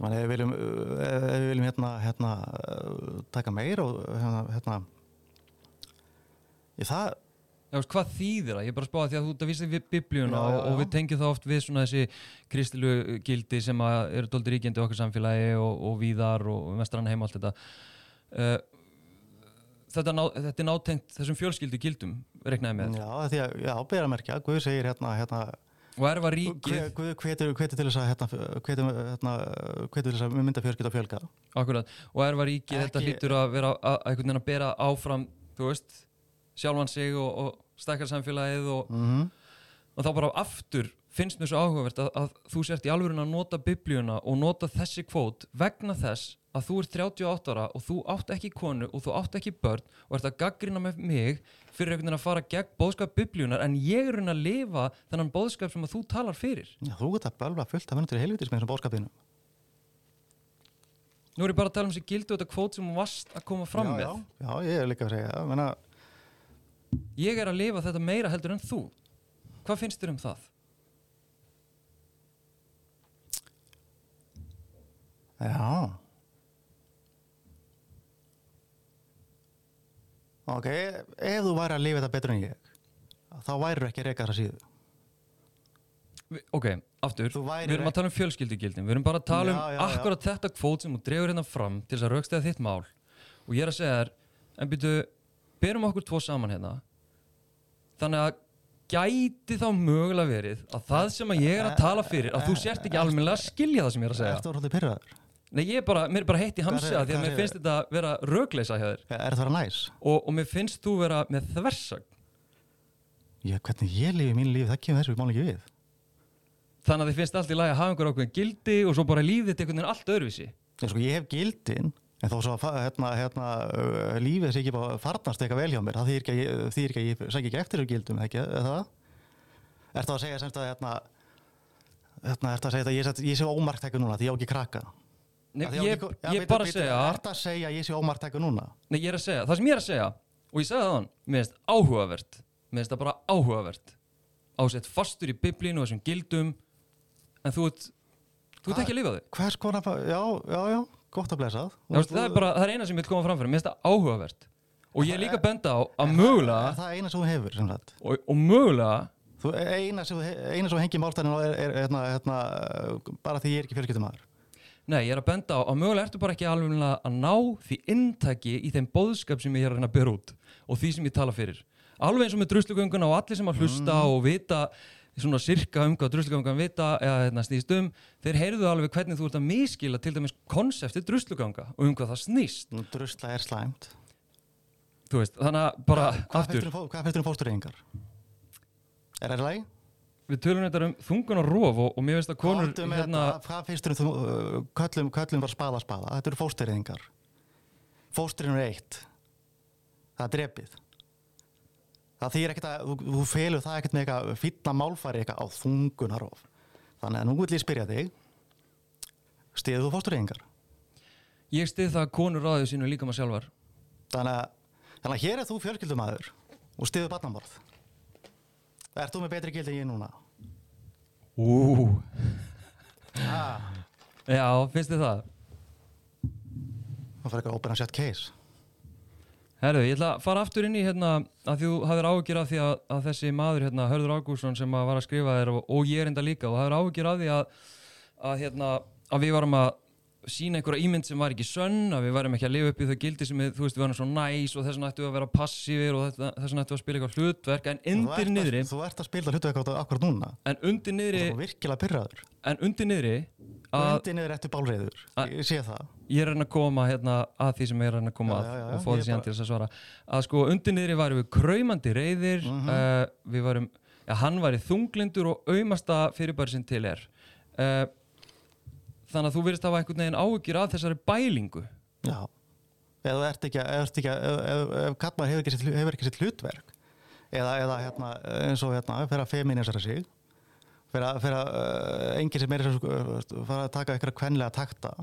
meina, ef við viljum, við viljum hérna, hérna, taka meir og hérna, hérna ég, það, veist, hvað þýðir það? Ég er bara að spá að því að þú ert að vísa við biblíuna Já, og, já, og við tengjum það oft við svona þessi kristilu gildi sem eru dóldi ríkjandi í okkar samfélagi og, og víðar og mestrann heim og allt þetta. Uh, þetta, ná, þetta er nátengt þessum fjölskyldu gildum, reknaði með. já, því að, já, bera merkja Guð segir hérna, hérna Og erfa ríkið, Guð Guð hvetur hvetur til þess að hérna, hvetur, hérna, hvetur til þess að mynda fjölskylda og fjölga akkurat, og erfa ríkið, þetta hlýtur að vera að, að að bera áfram, þú veist, sjálfan sig og, og stækkar samfélagið og, mm og þá bara aftur finnst mér svo áhugavert að, að þú sért í alvörun að nota biblíuna og nota þessi kvót vegna þess að þú ert 38 ára og þú átt ekki konu og þú átt ekki börn og ert að gaggrina með mig fyrir einhvern veginn að fara gegn bóðskap biblíunar en ég er raun að lifa þennan bóðskap sem að þú talar fyrir. Já, þú getur að bölva fullt að munur til helvitis með þessum bóðskapinu Nú er ég bara að tala um þessi gildu og þetta kvót sem þú varst að koma fram já, með. já, já, ég er líka að segja menna, Ég er að lifa þetta meira heldur en þú. Hvað finnst þér um það? Já Ok, ef þú væri að lifa þetta betur en ég þá væri ekki að reyka þessa síðu Ok, aftur, Þú við erum að tala um fjölskyldugildin, við erum bara að tala um Já, já, já. akkurat þetta kvót sem þú dregur hérna fram til þess að raukstæða þitt mál og ég er að segja þér, en byrju, berum okkur tvo saman hérna, þannig að gæti þá mögulega verið að það sem að ég er að tala fyrir, að þú sért ekki almennilega að skilja það sem ég er að segja. Ertu orðið pyrraður? Nei, ég er bara, mér er bara heitt í að því að mér finnst þetta vera rögleisa hjá þér Er það að vera næs? og, og mér finnst þú vera með þversag. Já, hvernig ég lifi mínu lífi, það kemur þessu máli ekki við Þannig að þið finnst allt í lagi að hafa einhver ákveðin gildi og svo bara lífið þetta einhvern veginn allt öðruvísi. Já, sko, ég hef gildin en þó svo að hérna, hérna, uh, lífið sé ekki bara farnast eitthvað vel hjá mér það þýðir ekki ég, þýðir ekki að ég sæk ekki eftir þessu gildum ekki, er það? Er það að segja semst að hérna, hérna, er það að segja að ég, ég sé ómarktæku núna því ég á ekki krakka Nei, ég, á ekki- já, ég bara að bíddu, segja Er það að segja ég sé ómarktæku núna? Nei, ég er að segja, það sem ég er að segja og ég segja það hann, mér finnst áhugavert mér finnst það bara áhugavert ásett fastur í biblínu og þessum gildum en þú ert þú ert ekki að lifa þau Hvers konar, já, já, já, gott að blessað það. Er bara, það er eina sem ég vil koma fram fyrir. Mér finnst það áhugavert. Og ég er líka benda á að Er mögulega það eina sem þú hefur, og, og mögulega Þú, eina sem, eina sem þú hengið málstæðinu er, er, er hérna, hérna, bara því ég er ekki fjölskyldumæður. Nei, ég er að benda á að mögulega ertu bara ekki alveg að ná því inntaki í þeim bóðskap sem ég er að reyna að byrja út og því sem ég tala fyrir. Alveg eins og með druslugönguna og allir sem að hlusta Mm. og vita svona sirka um hvað druslugöngan vita eða hérna, snýst um, þeir heyrðu alveg hvernig þú ert að miskila til dæmis konseptið drusluganga og um hvað það snýst. Nú, Drusla er slæmt. Þú veist, þannig að bara Hvað aftur, um Hvað þér um fóstureyðingar? Er það læg? við tölum þetta um þungun og rof og, og mér veist að konur hérna, þetta, Hvað þér um uh, köllum, köllum var spaða spaða. Þetta eru fóstureyðingar. Fósturinn er eitt. Það er drepið Það þýr ekkert að, þú, þú felur það ekkert með eitthvað fýtna málfæri eitthvað á þungunarof Þannig að nú vil ég spyrja þig Stiðu þú fóstureyðingar? ég stið það að konur ráðið sínu líka maður sjálfar. Þannig að, þannig að hér er þú fjölskyldumæður og stiðu barnamorð Ert þú með betri gildi en ég núna? Ú, Ah. já, finnst þið það? Það fyrir eitthvað open and shut case Herðu, ég ætla að fara aftur inn í hérna að þú hafðir áhyggjur af því að, að þessi maður hérna, Hörður Ágússon sem var að skrifa þér og, og ég er enda líka og hafðir áhyggjur af því að, að hérna að við varum að sína einhverja ímynd sem var ekki sönn að við værum ekki að lifa upp í þau gildi sem við, þú veist, við varum svo næs og þess vegna ættum við að vera passífir og þess vegna ættum við að spila eitthvað hlutverk. En undir ert niðri þú ert að spila hlutu eitthvað akkurat núna. En undir niðri, þú er virkilega pyrraður en undir niðri Undir niður eftir bálreiður, ég sé það. Ég er að koma hérna að því sem ég er að koma Já, að já, já, og ég því síðan bara- til þess að svara. Að sko undir niðri varum við kræmandi reyðir Mhm. uh, við varum, ja, þannig að þú virðist hafa einhvern veginn áhyggjur af þessari bælingu. Já, ef þú ert ekki, ef, ef, ef, kallmaður hefur ekki, hefur ekki sitt hlutverk eða, eða hérna, eins og hérna, fyrir að feminisera sig fyrir að, fyrir að uh, enginn sem er þess að fara að taka eitthvað kvenlega takta.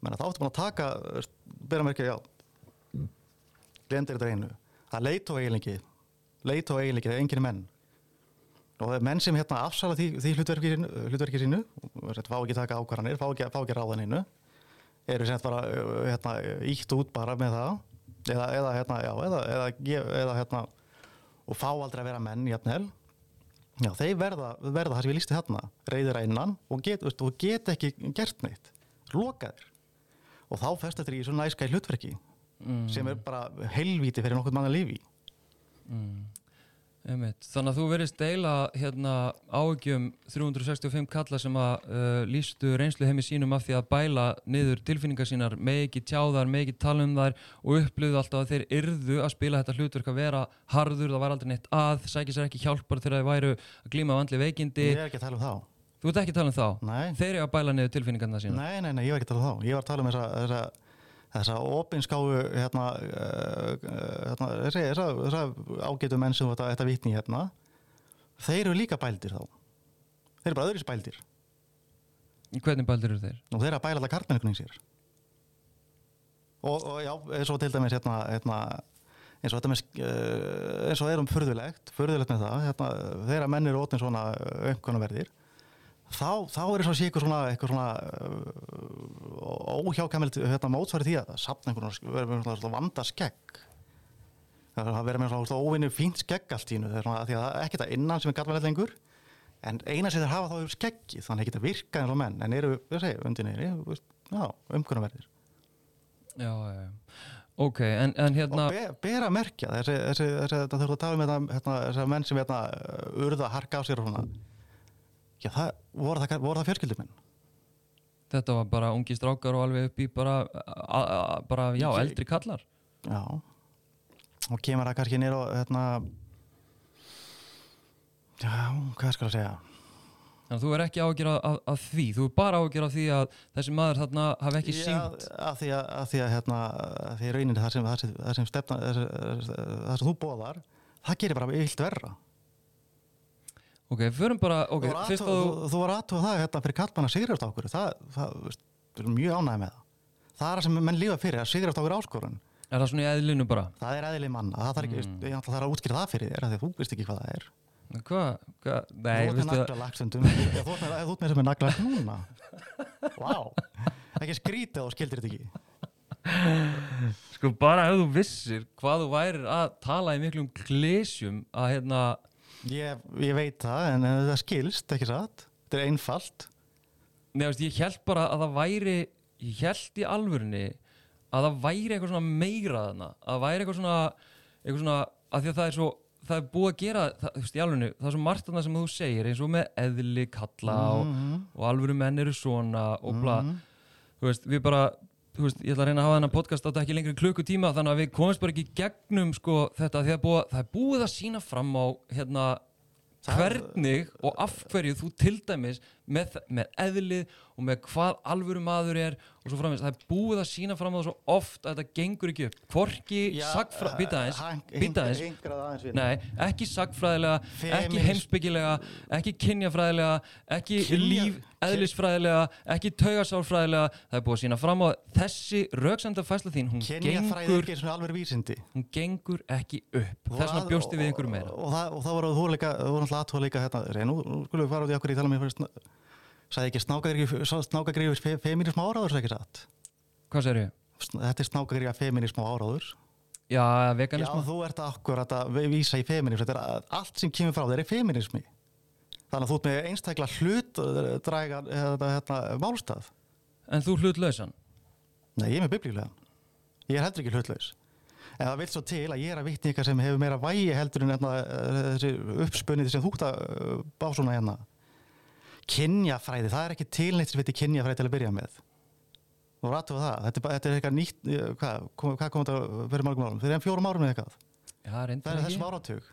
Menn að þá áttu búin að taka byrja mér ekki, já glemdir þetta einu. Það leit og eiginleiki. Leit og eiginleiki, það er enginn menn og menn sem hérna afsala því, því hlutverki, sínu- fá ekki taka ákvarðanir, fá ekki, fá ekki ráðaninu. Eru sem bara hérna, ítt út bara með það. Eða, eða hérna, já, eða, eða, eða, hérna og fá aldrei að vera menn jafnvel. Já, þeir verða, verða það sem ég lísti hérna reyðir að innan og get, veist, og get ekki gert neitt. Lokaðir og þá fest þetta í svo næskæð hlutverki mm. sem er bara helvíti fyrir nokkuð manna lífi mm. Einmitt. Þannig að þú verðist deila hérna, áhugjum 365 kalla sem að uh, lístu reynslu heimi sínum af því að bæla niður tilfinningar sínar, með ekki tjáðar, með ekki tala um þær og upplöðu alltaf að þeir yrðu að spila þetta hlutverk að vera harður, það var aldrei neitt að, sækja sér ekki hjálpar þegar þeir væru að glíma vandli veikindi. ég er ekki að tala um þá Þú ert ekki að tala um þá? Nei. Þeir eru að bæla niður tilfinningarna sína? Nei, nei, nei, ég var ekki að tala um þá. Ég var að tala um þessa, þessa, þessa opinskáu, hérna, uh, hérna þessi, þessa, þessa ágætu menn sem þetta, þetta vitni hérna. Þeir eru líka bældir þá. Þeir eru bara öðris bældir. Hvernig bældir eru þeir? Og þeir eru að bæla alltaf kartmenningunni sér. Og, og já, eins og til dæmis, hérna, hérna, eins og þetta með, uh, eins og það er um furðulegt, furðulegt með það, hérna, þegar menn eru ótin svona umkonaverðir, þá, þá er sé eitthvað svona, eitthvað svona uh, óhjákamilt hérna, mótsværi því að það sapna einhvern veginn svona, svona vanda skegg það verður með svona óvinni fínt skegg allt í nú það er ekkert að innan sem er gallvæðið lengur en eina sem þeir hafa þá er skeggi þannig að það geta virkað eins og menn en eru, við segjum, undir neyri já, umkunnaverðir Já, já, já. Ok, en, en hérna... og be, ber að merkja þessi, þessi, þessi, þetta þurfum að tala um þetta, hérna, þessi menn sem hérna, urða harka á sér og svona já, það, voru það, voru það fjölskyldum minn Þetta var bara ungi strákar og alveg upp í bara, a, a, bara já, Ég- eldri kallar. Já. Og kemur það kannski nýr og hérna já, hvað skal að segja? Þannig að þú er ekki ágjör af, af því, þú er bara ágjör af því að þessi maður þarna hafi ekki Já, syngt. að því að, að því að hérna, að því rauninni það sem, það sem, það sem stefna það sem, þú bóðar það gerir bara illt verra Ok, förum bara, ok, fyrst að þú, þú, var aðtóð það hérna fyrir kallmann að sigrast okkur. Það, það, veist, við erum mjög ánægði með það. Það er það sem menn lífa fyrir, að sigrast okkur áskorun. Er það svona í eðlinu bara? það er eðlið manna, það þarf ekki, Mm. ég ætla að það að útskýra það fyrir þér því þú veist ekki hvað það er. Hvað, hvað, nei, þú veistu það, þú ert með, þú ert með sem er naglalag núna. Vá, ekki skrítið og skildir þetta ekki. Sko bara ef þú vissir hvað þú værir að tala í miklum klísjum að hérna, Ég, ég veit það, en það skilst, ekki satt. Þetta er einfalt. neðast, ég held bara að það væri, ég held í alvörunni að það væri eitthvað svona meira þarna, að það væri eitthvað svona, eitthvað svona, að því að það er svo, það er búið að gera, það, þú veist, í alvörunni, það er svo margt þarna sem þú segir, eins og með eðli kalla og, Mhm, og alvöru menn eru svona og bla, mhm. þú veist, við bara veist, ég ætla að reyna að hafa þennan podcast átta ekki lengri en klukkutíma þannig að við komumst bara ekki gegnum sko þetta því að búa, það er búið að sína fram á hérna hvernig og af hverju þú til dæmis með, með eðlið og með hvað alvöru maður er og svo framins, það er búið að sína fram á það svo oft að þetta gengur ekki upp hvorki Já, sagfra, býta. Nei, ekki sagfræðilega, ekki heimsbyggilega, ekki kynjafræðilega, ekki Kynja- líf, eðlisfræðilega, ekki taugasárfræðilega. Það er búið að sína fram á þessi rauksenda fæsla þín, hún gengur, hún gengur ekki upp. Þess vegna bjósti við einhverju meira. Og, það, voru þú líka, þú voru alltaf aðtóða líka hérna, nú, nú skulum við fara út í okkur í tala með sagði ekki snákagrífis fe, feminism áráður, sagði ekki satt. Hvað segir ég? Þetta er snákagrífa feminism áráður. Já, Já, veganisma. þú ert akkurat að vísa í feminism, þetta er allt sem kemur frá þér er feminismi. Þannig að þú ert með einstaklega hlut dræga hérna, málstað. En þú hlutlausan? Nei, ég er með biblíulegan. Ég er heldur ekki hlutlaus. En það vil svo til að ég er að vitni ykkar sem hefur meira vægi heldur en hérna, eh, þessi uppspunnið sem þú ert að eh, bá svona hérna. Kynjafræði, það er ekki tilneitt sem veitir kynjafræði til að byrja með. Þú rættu það, þetta er, þetta er eitthvað nýtt, eh, hvað, hvað kom þetta fyrir mörgum árum? Fyrir enn fjórum árum eða eitthvað. Já, Það er þessum áratug.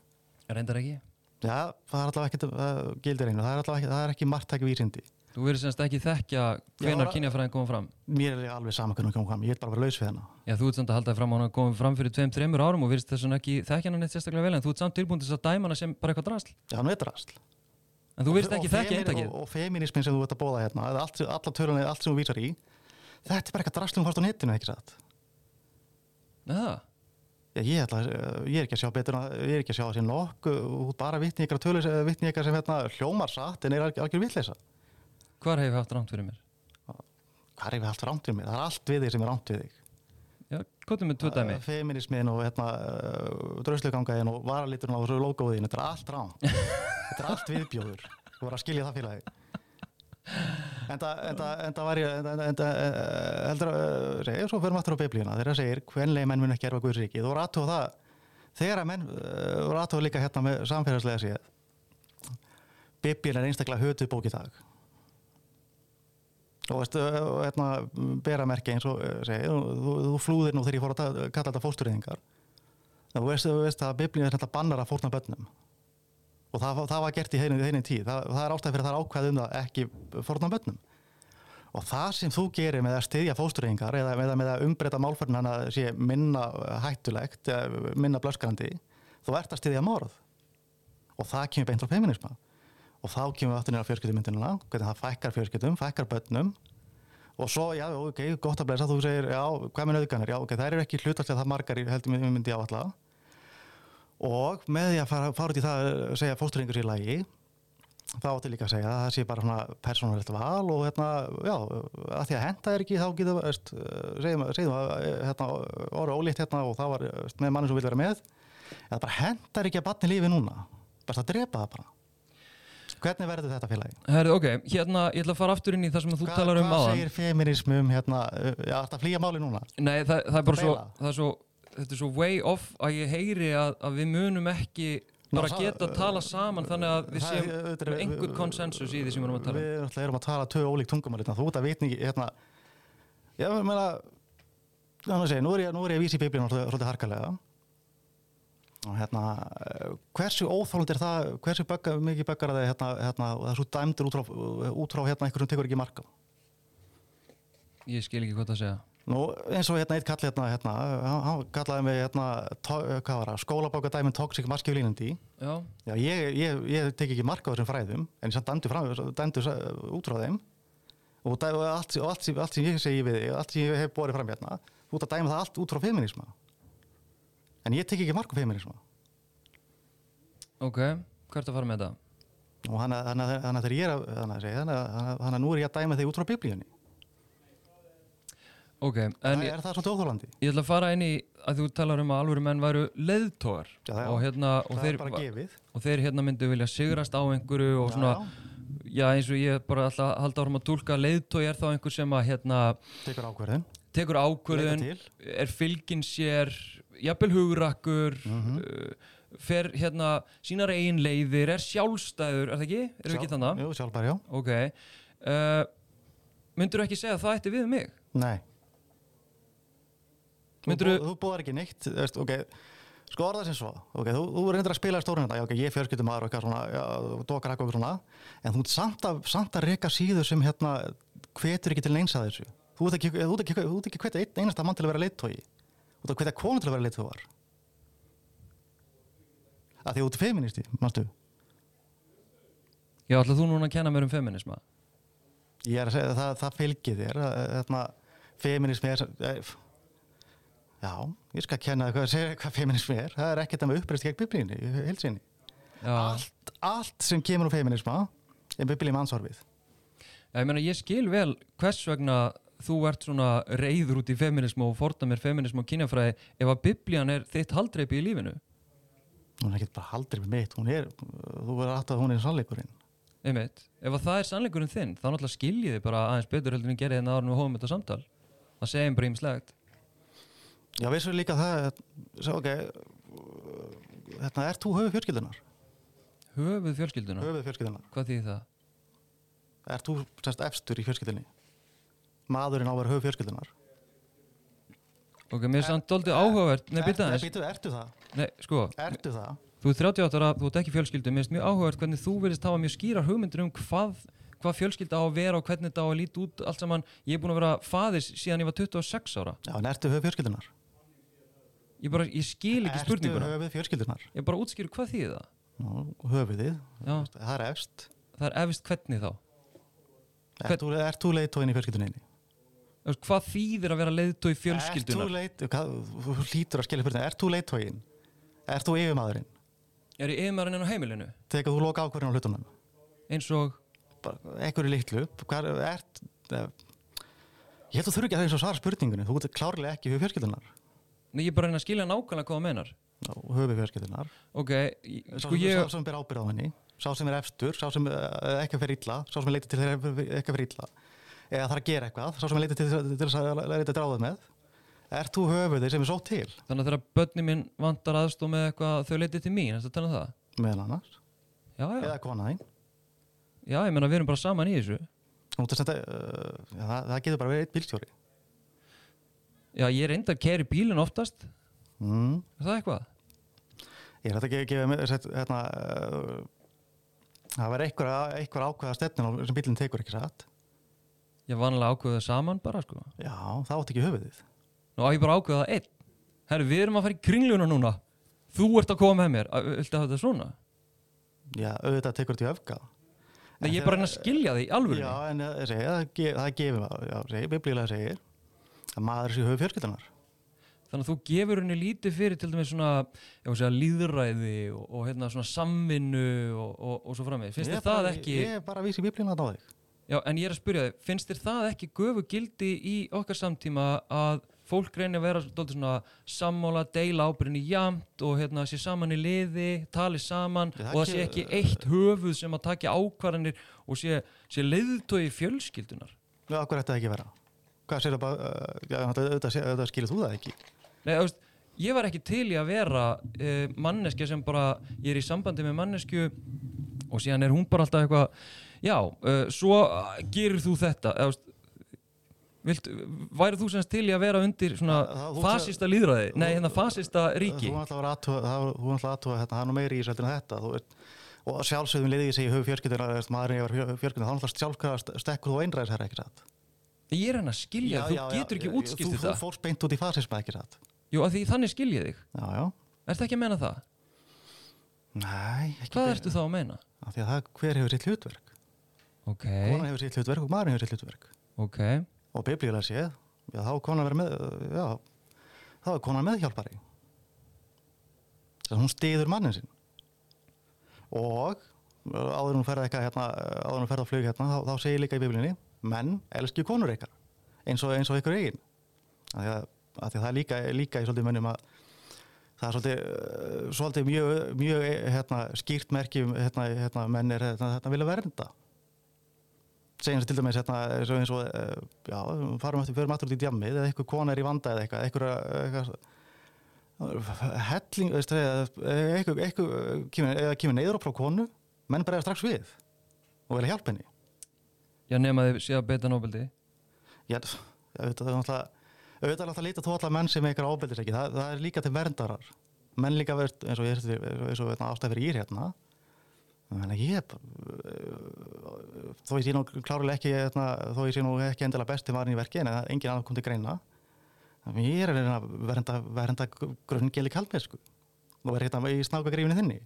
Reyndar ekki. Já, það er allavega ekkert uh, gildir einu, það er allavega ekki, það er ekki margtæki vísindi. Þú verður semst ekki þekkja hvenar kynjafræðin koma fram. Mér er alveg sama hvernig hún kom fram, ég er bara að vera laus við hennar. Já, þú ert samt að halda þér fram að hann komið fram fyrir tveim, þreimur árum og virðist þess vegna ekki þekkja hann neitt sérstaklega vel en þú ert samt tilbúin til þess að dæma hana sem bara eitthvað drasl. Já, hann veit rast. En þú virðist ekki femini- eintakið. og, og feminismin sem þú ert að bóða hérna allt, alla tölunni, allt sem þú vísar í þetta er bara eitthvað draslum fórst á netinu ekki satt Já, Já, ég, ætla, að- ég er ekki að sjá betur ég er ekki að sjá þessi nokk út bara vitni ykkur tölur vitni ykkur sem hérna, hljómar satt en er algjör, vitleisa hvar hef ég haft rámt fyrir mér? er við allt rámt við mig? það er allt við þig sem er rámt við þig Já, hvað er með tvö dæmi? feminismin og hérna, dröslugangaðin og varaliturinn á þessu logoðin þetta er allt rámt þetta er allt viðbjóður. Þú voru að skilja það félagi. En það var ég en það heldur að segja, svo fyrir maður aftur á biblíuna. Þegar það segir hvenlega menn mun ekki erfa Guðsríki þú voru aðtóð það. Þegar að menn voru aðtóð líka hérna með samfélagslega séð. Biblíun er einstaklega hötuð bók í dag og veistu, hérna, bera merki eins og segi, þú, þú, flúðir nú þegar ég fór að kalla þetta fóstureyðingar. Þú veist, þú veist að biblíun er þetta bannar að fórna bönnum og það, það var gert í heinin, tíð. Það, það er ástæð fyrir að það er ákvæð um það ekki fórna bönnum og það sem þú gerir með að styðja fóstureyðingar eða með, með að umbreyta málferðin hann að sé minna hættulegt minna blöskrandi þú ert að styðja morð. Og það kemur beint frá feminisma og þá kemur við aftur nýra fjölskyldumyndinuna hvernig það fækkar fjölskyldum, fækkar bönnum og svo, já, ok, gott að blessa þú segir, já, hvað með nöðganir, já, ok, það eru ekki hlutastlega það margar, í- heldur mér myndi ég áallega og með því að fara, fara út í það að segja fóstureyðingur sér lægi þá átti líka að segja að það sé bara svona persónulegt val og hérna, já, að því að henda er ekki þá getur, veist, segjum, segjum að hérna, orðu ólíkt hérna og það var með manni sem vil vera með. Eða bara hendar ekki að batni lífi núna. Bara að drepa það bara hvernig verður þetta félagi? Herðu, ok, hérna, ég ætla að fara aftur inn í það sem þú Hvað, talar um hvað aðan. segir feminism um hérna, já, þetta flýja máli núna? Nei, það, það er bara svo, það er svo, þetta er svo way off að ég heyri að, að við munum ekki Ná, bara það- geta að tala saman þannig að við Það- séum með einhvern konsensus í því sem við erum að tala um. Við náttúrulega erum að tala tvö ólík tungumál hérna. þú ert að vitni hérna, ég meina þannig að segja, nú er ég, nú er ég að vísa í biblíun svolítið harkalega hérna eh, hversu óþólund er það hversu böggar, mikið böggar að það hérna, hérna, er svo dæmdur út frá, út frá hérna, einhver sem tekur ekki marka. Ég skil ekki hvað það segja. Nú, eins og hérna eitt kall hérna, hérna hann, kallaði mig hérna, tó, hvað var það, skólabóka dæmin toxic masculinity Já, Já, ég, ég, ég tek ekki marka á þessum fræðum en ég samt dæmdu, fram, dæmdu út frá þeim og, dæ, og, allt, allt, sem- allt sem ég segi við allt sem ég hef borið fram hérna þú ert að dæma það allt út frá feminisma en ég tek ekki marka feminisma ok, hvert að fara með þetta? og þannig að- þegar ég er að þannig að nú er ég að dæma þig út frá biblíunni Ok, en það er það svolítið óþólandi ég ætla að fara inn í að þú talar um að alvöru menn væru já. og hérna, og það þeir, og þeir hérna myndu vilja sigrast á einhverju og svona, já. já eins og ég bara ætla að halda árum að tólka leiðtói er þá einhver sem að hérna tekur ákverðin tekur til. er fylgin sér jafnvel hugrakkur Mhm. uh, fer hérna sínar eigin leiðir, er sjálfstæður er það ekki? Erum við ekki þannig? Jú, sjálfbær, já Ok uh, Myndur ekki segja að það ætti við mig? Nei Þú, Myndirðu- bó, þú bóðar ekki neitt veist, okay. Sko orða sem svo okay, Þú, þú reyndir að spila í stórun þetta já, okay, Ég fjörskiptum maður og eitthvað svona já, Dókar eitthvað svona En þú samt að, samt að reka síður sem hérna Hvetur ekki til neins að þessu Þú ert ekki, þú ekki, þú ekki hvetja einn einasta mann til að vera leittói Þú ert að hvetja konu til að vera leittóar að því þú ert feministi, mannstu Já, ætla þú núna að kenna mér um feminisma? Ég er að segja að það, það fylgir þér hérna, feminismi er eh, Já, ég skal kenna hvað, hvað feminismi er. Það er ekkert að með uppreist gegn biblíunni í heilsinni. Allt, allt sem kemur úr feminisma er biblíum ansvarfið Já, ég meina ég skil vel hvers vegna þú ert svona reyður út í feminismu og forða mér feminismu og kynjafræði ef að biblían er þitt haldreipi í lífinu hún er ekkert bara með mitt hún er, þú er alltaf hún er sannleikurinn einmitt, ef að það er sannleikurinn þinn þá náttúrulega skiljið þið bara aðeins betur heldur en gerði hérna áður en við hófum þetta samtal það segir bara ímislegt Já, vissur líka það, svo, ok, hérna, ert þú höfuð fjölskyldunar? höfuð fjölskylduna, Höfuð fjölskyldunar. hvað þýðir það? Ert þú semst efstur í fjölskyldunni? Maðurinn á að vera höfuð fjölskyldunar? ok, mér er samt doldið áhugavert nei, býta Nei, aðeins, býtu, ertu það? nei, sko Ertu það? þú er 38 ára, þú ert ekki fjölskyldu mér finnst mjög áhugavert hvernig þú verðist hafa mjög skýrar hugmyndir um hvað, hvað fjölskylda á að vera og hvernig þetta á að líti út allt saman, ég er búin að vera faðis síðan ég var 26 ára Já, en ertu höfuð fjölskyldunar? ég, bara, ég skil ekki spurninguna Ertu höfuð fjölskyldunar? ég bara útskýru hvað þýðir það Nú, höfuðið, Já. það er efst. það er efist hvernig þá Ert þú, ert þú leiðtóin í fjölskyldunni? Hvað þýðir að vera leiðtói fjölskyldunar leit, hvað, þú hlýtur að skilja það, ert þú leiðtóin? Ert þú yfirmaðurinn? er ég yfirmaðurinn á heimilinu Tekur þú loka ákvörðin á hlutunum? eins og Bara einhverju litlu, hvað ert, eh, ég held að þú þurfi ekki að það eins og svara spurningunni, þú ert klárlega ekki höfuð fjölskyldunar. Nei, ég er bara að reyna að skilja nákvæmlega hvað það menar Höfuð fjölskyldunar. ok, í- sko ég sá sem ber ábyrð á henni, sá sem er efstur, sá sem uh, ekki fer illa, sá sem leitir til þeirra ekki fer illa, eða þarf að gera eitthvað, sá sem leitir til, til þess að leita dráðið með. Ert þú höfuðið sem er svo til, þannig að þegar börni mín vantar aðstof með eitthvað þau leitið til mín, að tala um það meðal annars, já, já, eða kona þín? já, ég meina við erum bara saman í þessu að, uh, já, það, það getur bara verið eitt bílstjóri. já, ég reynda að keri bílinn oftast Mm. er það eitthvað? Ég er hægt að gefa hérna, uh, það verður einhver ákveða stefnun sem bílinn tekur ekki satt. Ég vanlega ákveða saman bara sko Já, það átt ekki höfuðið. nú á ég bara ákveða það einn herru, við erum að fara í kringluna núna þú ert að koma með mér, Að- viltu hafa þetta svona? Já, auðvitað tekur þetta í öfga. Nei, ég er bara að að skilja þig alvöru Já, en það segir, það, ge- það gefur, biblílega segir að maður sé höfuð fjölskyldunar. þannig að þú gefur henni lítið fyrir til dæmis svona, að segja, líðræði og, og hérna svona samvinnu og, og, og svo framvegis, finnst er það ekki Ég er bara að vísa í biblíuna að ná þig. Já, en ég er að spyrja þig, finnst þér það ekki göfu gildi í okkar samtíma að fólk reynir að vera dálítið svona sammála, deila ábyrðinni jamt og hérna sé saman í liði, tali saman það og það sé ekki- eitt höfuð sem að takja ákvarðanir og sé, sé leiðtói fjölskyldunar. Já, okkur ætti það ekki að vera. Hvað sér það uh, já, auðvitað, auðvitað, auðvitað skilur þú það ekki. Nei, veist, ég var ekki til í að vera uh, manneskja sem bara, ég er í sambandi með mannesku og síðan er hún bara alltaf eitthvað, já, uh, svo uh, gerir þú þetta, eða, Vilt, væri þú semst til í að vera undir svona Það- það- fasista líðræði, nei hérna fasista ríki Þú ætla að aðtúa, að þetta, það er nú meiri í en þetta. Þú, veist, og sjálfsögðum liðið ég segi höfuð fjölskyldunar, maðurinn yfir fjölskyldunar, þá náttúrulega sjálfkrafa stekkur þú einræðis herra ekki satt. Ég er hann að skilja, þú getur ekki útskýrt Þú, það þú fórst beint út í fasisma ekki satt. Jú, að því þannig skilja þig Já, já. Ertu ekki að menna það? Nei, ekki Hvað ertu þá að menna? Því að það, hver hefur sitt hlutverk? Ok, Konan hefur sitt hlutverk og maðurinn hefur sitt hlutverk. ok Og biblíulega séð, já, þá er konan með, já, þá er konan meðhjálpari. Þess að hún stiður mannin sinn. Og áður hún ferða eitthvað hérna, áður en hún ferða á flug hérna, þá, þá segir líka í biblíunni, menn elski konur ykkar, eins og, eins og ykkur eigin. Því að, að, því að það er líka, líka í svolítið mönnum að það er svolítið, svolítið mjög, mjög hérna, skýrt merki um hérna, hérna, menn er hérna, hérna vilja vernda segjum sem til dæmis hérna, eins og, eins og eh, já, farum eftir, förum aftur út í djammið eða eitthvað kona er í vanda eða eitthvað eitthvað, eitthvað helling, eitthvað, eitthvað kemur, eða kemur neyður frá konu menn bara strax við og vilja hjálpa henni. Já, nema þið sé að beita nóbeldi Já, auðvitað er náttúrulega auðvitað er alltaf að þú allar menn sem eitthvað ábeldis ekki það, það er líka til verndarar. Menn líka verð, eins og ég eins og ástæð fyrir ír hérna Þannig að ég eh, þó ég sé nú klárlega ekki hérna, þó ég sé nú ekki endilega besti maður í verki en er engin annar kom til greina þannig að ég er að reyna að vernda, vernda grunngeli kaldmesku og verð hérna í snáka grífinu þinni.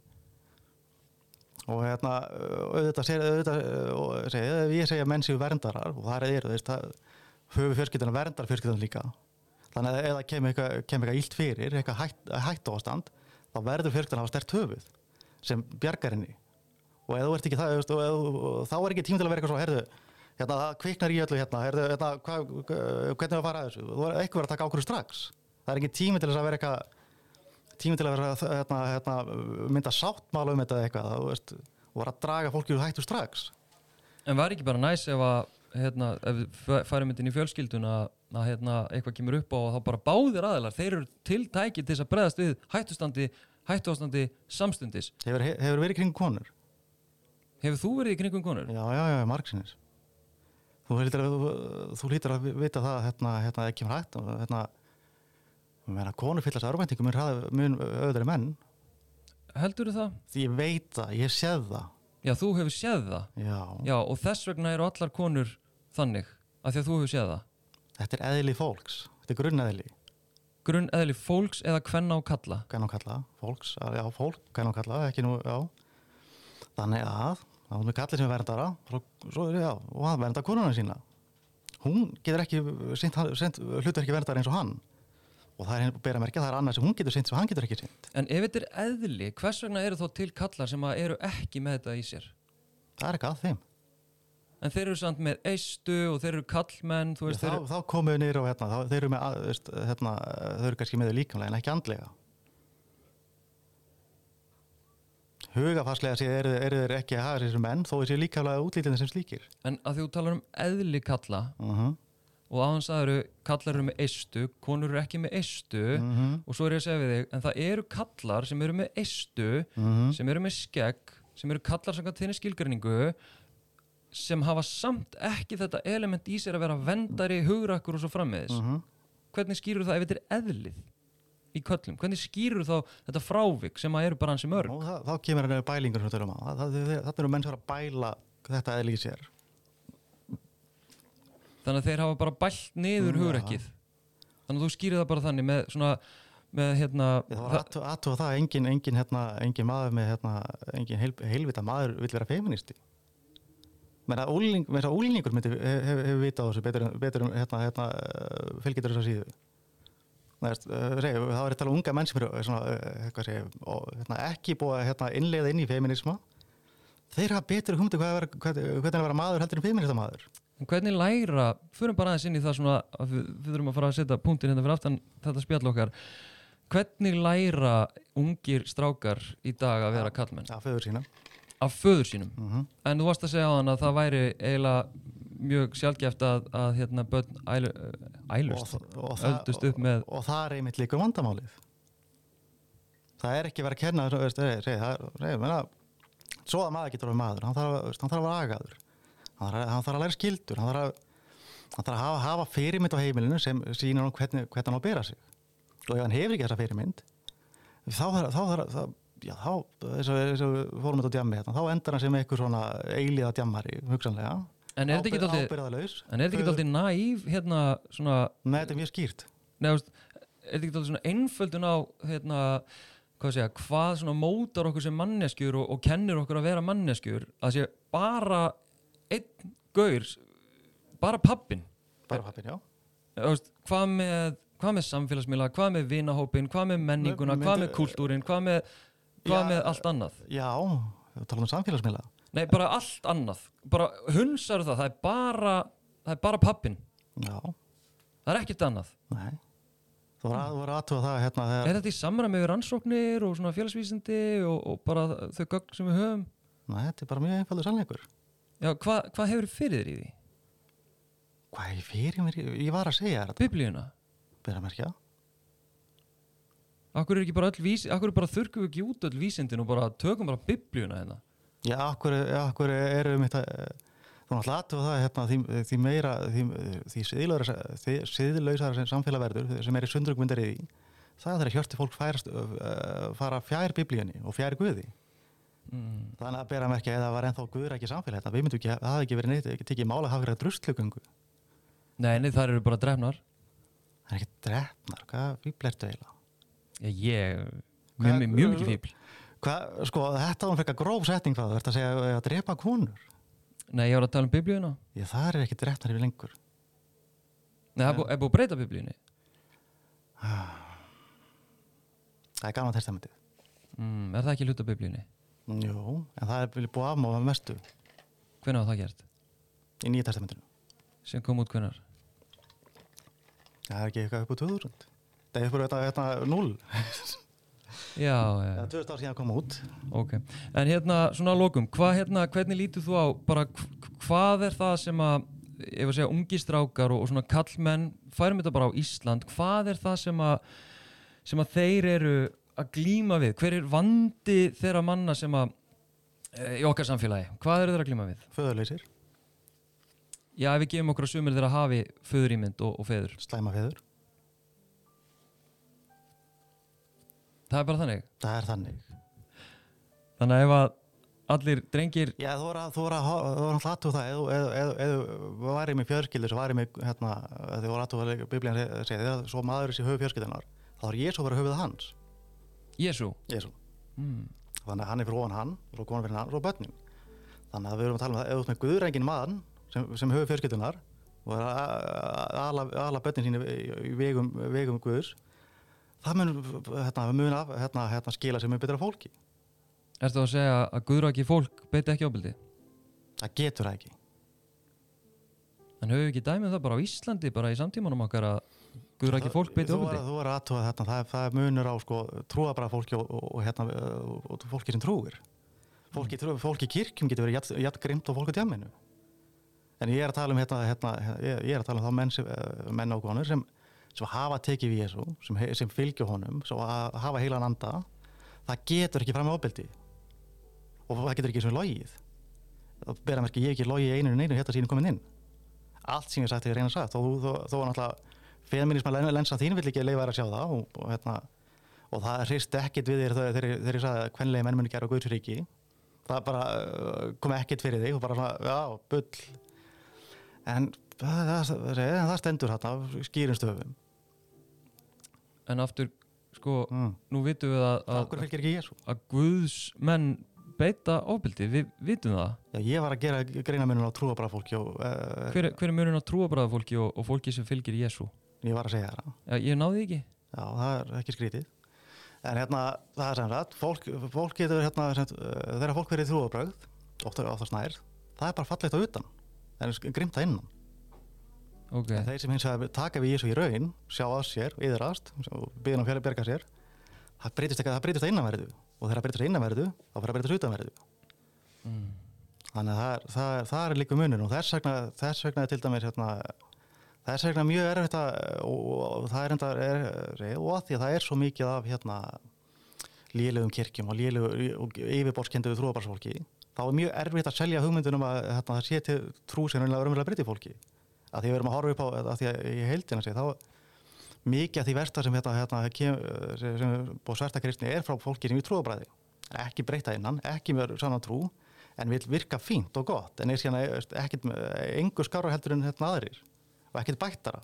Og hérna auðvitað og segir, ef ég segja menn séu verndarar og það er þeir það höfu fjörskiptuna verndar fjörskiptuna líka. Þannig að ef það kemur eitthvað, kem eitthvað illt fyrir eitthvað hætt, hætt ástand þá verður fjörskiptuna að hafa stert höfuð sem bjargar henni og ef þú ert ekki það veist, og, og, og þá er ekki tím til að vera eitthvað svo herðu, hérna, það kviknar í öllu hérna, herðu, hérna hva, hvernig að fara að þessu? Þú er eitthvað verið að taka ákvörðu strax. Það er ekki tími til þess að vera eitthvað tími til að vera hérna, hérna, mynda sáttmála um þetta eða eitthvað þú veist, og var að draga fólki úr hættu strax. En var ekki bara næs ef að hérna, ef við f- færum þetta inn í fjölskylduna að hérna, eitthvað kemur upp á og þá bara báðir aðilar, þeir eru tiltæki til þess að bregðast við hættustandi, hættuástandi samstundis. hefur, hefur verið kring konur Hefur þú verið í kringum konur? já, já, já, margsinnis þú hlýtur að, þú, þú að vita það hérna, hérna ekki með hægt og hérna meina, konur fyllast mun, hraða- mun öðru menn Heldur það? því ég veit það, ég séð það Já, þú hefur séð það. já, Já, og þess vegna eru allar konur þannig, af því að þú hefur séð það. þetta er eðli fólks þetta er grunneðli, Grunn eðli fólks eða kvenna og kalla. kannan kalla fólks, já, fólk, kannan kalla, ekki nú já, þannig að þá er með kallir sem er verndara svo, svo, já, og hann verndar konuna sína. Hún getur ekki hlutur ekki verndar eins og hann. Og það er bera merkja, það er annað sem hún getur sint sem hann getur ekki sint En ef þetta er eðli, hvers vegna eru þá til kallar sem eru ekki með þetta í sér? það er ekki að þeim. En þeir eru samt með eistu og þeir eru kallmenn, veist, þá, þeir þá komum við niður og hérna, þá, þeir eru með hérna, þau eru kannski með þau líkamlega en ekki andlega hugafarslega séð eru, eru þeir ekki að hafa þessi menn þó þessi líkamlega útlítinu sem slíkir. En að þú talar um eðli kalla uh og aðeins að eru kallar eru með eistu, konur eru ekki með eistu -huh. og svo er ég að segja við þig, en það eru kallar sem eru með eistu, sem eru með skegg, sem eru kallar sem þinni skilgreiningu sem hafa samt ekki þetta element í sér að vera vendari, hugrakkur og svo frammiðis. Hvernig skýrur það ef þetta er eðlið í köllum? Hvernig skýrur þá þetta frávik sem að eru bara hansi mörg? og það, þá kemur henni bælingur sem við tölum á það, það, það eru menn sem eru að bæla þetta eða líka sér Þannig að þeir hafa bara bælt niður Mm, já. hugrakkið. Þannig að þú skýrir það bara þannig með svona, með hérna... Það var aðtú- aðtúa það að engin, engin, hérna, engin maður með hérna, engin heil, heilvita maður vill vera feministi menn að að úlningur myndi hefur hef, hef vitað á þessu betur, en- hérna, hérna, fylgjitur þess að síðu Er, uh, segi, það var að tala um unga menn sem eru segi, og, hérna, ekki búið að hérna, innleiða inn í feminisma þeir hafa betur humdi hvað, að vera- hvað, hvernig að vera maður heldur en feminista maður hvernig læra, förum bara aðeins inn í það svona, að við, við þurfum að fara að setja punktin hérna fyrir aftan þetta spjall okkar. Hvernig læra ungir strákar í dag að vera kallmenn? Já, föður sína Af föður sínum. mm En þú varst að segja á hann að það væri eiginlega mjög sjálfgeft að, að hérna börn ælu, ælust, og, öldust upp með, og það er einmitt líka vandamálið. Það er ekki verið að kenna veist, reyð, reyð, það er- reyð, menna, svo að maður getur að vera maður hann þarf, að- hann þarf að vera agaður. Hann þarf, að- hann þarf að læra skildur hann þarf að, hann þarf að hafa, hafa fyrirmynd á heimilinu sem sýnir hann hvernig, hvernig hann á að bera sig. Og ef hann hefur ekki þessa fyrirmynd þá þarf þá, já, þá og, eins og við fórum þetta á djammi hérna, þá endar hann sem eitthvað svona eilíða djammari hugsanlega en er þetta ekki dálítið næv hérna svona, Nei, þetta er mjög skýrt. Veist, er þetta ekki dálítið svona einföldun á hérna, hvað segja, hvað svona mótar okkur sem manneskjur og, og kennir okkur að vera manneskjur, að sé bara einn gaur, bara pappin, bara pappin, já. Hvað með hvað með samfélagsmiðla, hvað með vinahópin hvað með menninguna, hvað með kultúrin hvað með, hvað Já, með allt annað? Já, við talum um samfélagsmiðla nei, bara allt annað, bara hunsar það, það er bara það er bara pappin, Já, það er ekkert annað. Nei. Þú voru að, voru aðtúa það hérna þegar er þetta í samræmi við rannsóknir og svona félagsvísindi og, og bara þau gögn sem við höfum? Nei, þetta er bara mjög einfaldur sannleikur. Já, hvað hva hefur fyrir þér í því? Hvað ég fyrir mér, ég var að segja þetta. Biblíuna? Að merkja. Akkur er ekki bara öll vísi, akkur er bara þurrkum við ekki út öll vísindin og bara tökum bara biblíuna hérna Já, akkur, akkur eru um þetta Þú náttúrulega aðtúa það hérna því, því meira því, því siðlausara sem samfélag verður sem er í sundrugmyndar í því það er að hjörti fólk færast, fara fjær biblíunni og fjær guði mm. Þannig að bera að merkja eða var ennþá guður ekki samfélag þetta, við myndum ekki, það hafði ekki verið neitt ekki tekið mála að hafa verið drustlugöngu Nei, nei, það eru bara drefnar Það er ekki drefnar, hvað fíbl ertu eiginlega? Já, ég, mjög, mjög mikið fíbl Hvað, sko, þetta var frekar gróf setning frá þú, ert að segja að, að drepa konur? Nei, ég var að tala um biblíuna. Já, það er ekki drefnar yfir lengur. Nei, það er búið- að breyta biblíunni. Það er gaman testamentið. Mm, Er það ekki hluta biblíunni? Jú, en það er búið afmáða mestu. Hvenær var það gert? í nýja testamentinu. Sem kom út hvenær? Það er ekki eitthvað upp á 2000 Það er upp á þetta, þetta 0 Já, já, eða 2000 ár síðan kom út ok. En hérna, svona að lokum, hvað hérna, hvernig lítur þú á, bara hv- hvað er það sem að, að segja, ungistrákar og, og svona kallmenn, færum þetta bara á Ísland, hvað er það sem að, sem að þeir eru að glíma við? Hver er vandi þeirra manna sem að, e, í okkar samfélagi, hvað eru þeir að glíma við? föðurleysir, Já, ef við gefum okkur að sumir þeirra hafi föðurímynd og, og feður. slæma feður Það er bara þannig. það er þannig. Þannig að ef að allir drengir, Já, þú voru að, þú voru að, þú voru að hlatu það. Eða, eða, eða, eða væri með fjörskildur sem væri með, hérna, þið voru að þú voru að biblíðan segja, þegar svo maður sér höfu fjörskildunar þá er Jésu verið höfuð hans. Jésu, Jésu, mm. þannig að hann er fyrir ofan hann svo konar fyrir hann, svo börnin. Þannig að við erum að tala um það, ef þú með guðrengin mann sem, sem höfu fjörskildunar og er að ala, börnin sín í vegum, vegum guðs það mun, hérna, mun af, hérna, hérna, skila sem er betra fólki ertu að segja að guðraki fólk beiti ekki ábyldi? það getur það ekki En höfum við ekki dæmið það bara á Íslandi, bara í samtímanum okkar að guðraki fólk beiti ábyldi? Þú var aðtóða þetta, það, er- það er munur á sko, trúa bara fólki og, og, og, hérna, og, fólki sem trúir. Fólki, trú, fólki kirkjum getur verið jafn- jafn grimt og fólk á djamminu. En ég er að tala um, hérna, hérna, ég ég er að tala um þá menn, eh, menn og konur sem, sem hafa tekið við Jésu, sem, sem fylgja honum, sem hafa heilan anda, það getur ekki fram með ofbeldi. Og það getur ekki sem logið. Og bera mér ekki, ég hef ekki logið í einu neinu hérna síðan komin inn. Allt sem ég sagt, ég reyna sagt, þó, þó, þó náttúrulega feminisma lensa þín vill ekki leifa þær að sjá það og, og, hérna, og það hrist ekkit við þér þegar ég sagði að kvenlega menn muni gera á Guðsríki það bara uh, kom ekkit fyrir þig og bara svona, já, bull en það, það, það, það stendur hérna skýrum stöfum En aftur, sko, mm. nú vitum við að, að, Guðs menn beita ábyldi, við vitum það. já, ég var að gera greinamunum á trúa bara fólki og uh, Hver, er- hver er munun á trúabræða fólki og, og fólki sem fylgir Jésu? ég var að segja það Já, ég náði ekki. Já, það er ekki skrítið. En hérna, það er sem sagt, fólk, fólk getur hérna, uh, þegar fólk verið þrúabrögð, ofta, ofta snær, það er bara fallegt á utan, er grimt að innan. Ok, En þeir sem hins vegar taka við Jésu í raun, sjá að sér, yðrast, og byggja um fjallið berga sér, það breytist ekki, það breytist að innanverðu. Og þegar það breytist að innanverðu, þá fyrir að breytist utanverðu. mm. Þannig að það það, það er líka munur og þess vegna, þess vegna til dæmis hérna, þess vegna mjög erfitt að og, og, það er enda er, og að því að það er svo mikið af hérna lélegum kirkjum og og yfirborðskendu við þrúabarsfólki þá er mjög erfitt að selja hugmyndunum að hérna, það sé til trú sem raunverulega breyti fólki að því við erum að horfa upp á að því að í heildina sé þá mikið af því versta sem hérna, hérna kem, sem, búið sverta kristni er frá fólki sem við trúabræði ekki breyta innan, ekki með sannan trú en vil virka fínt og gott. En er síðan ekkert engur skára heldur en hérna aðrir og ekkert bættara.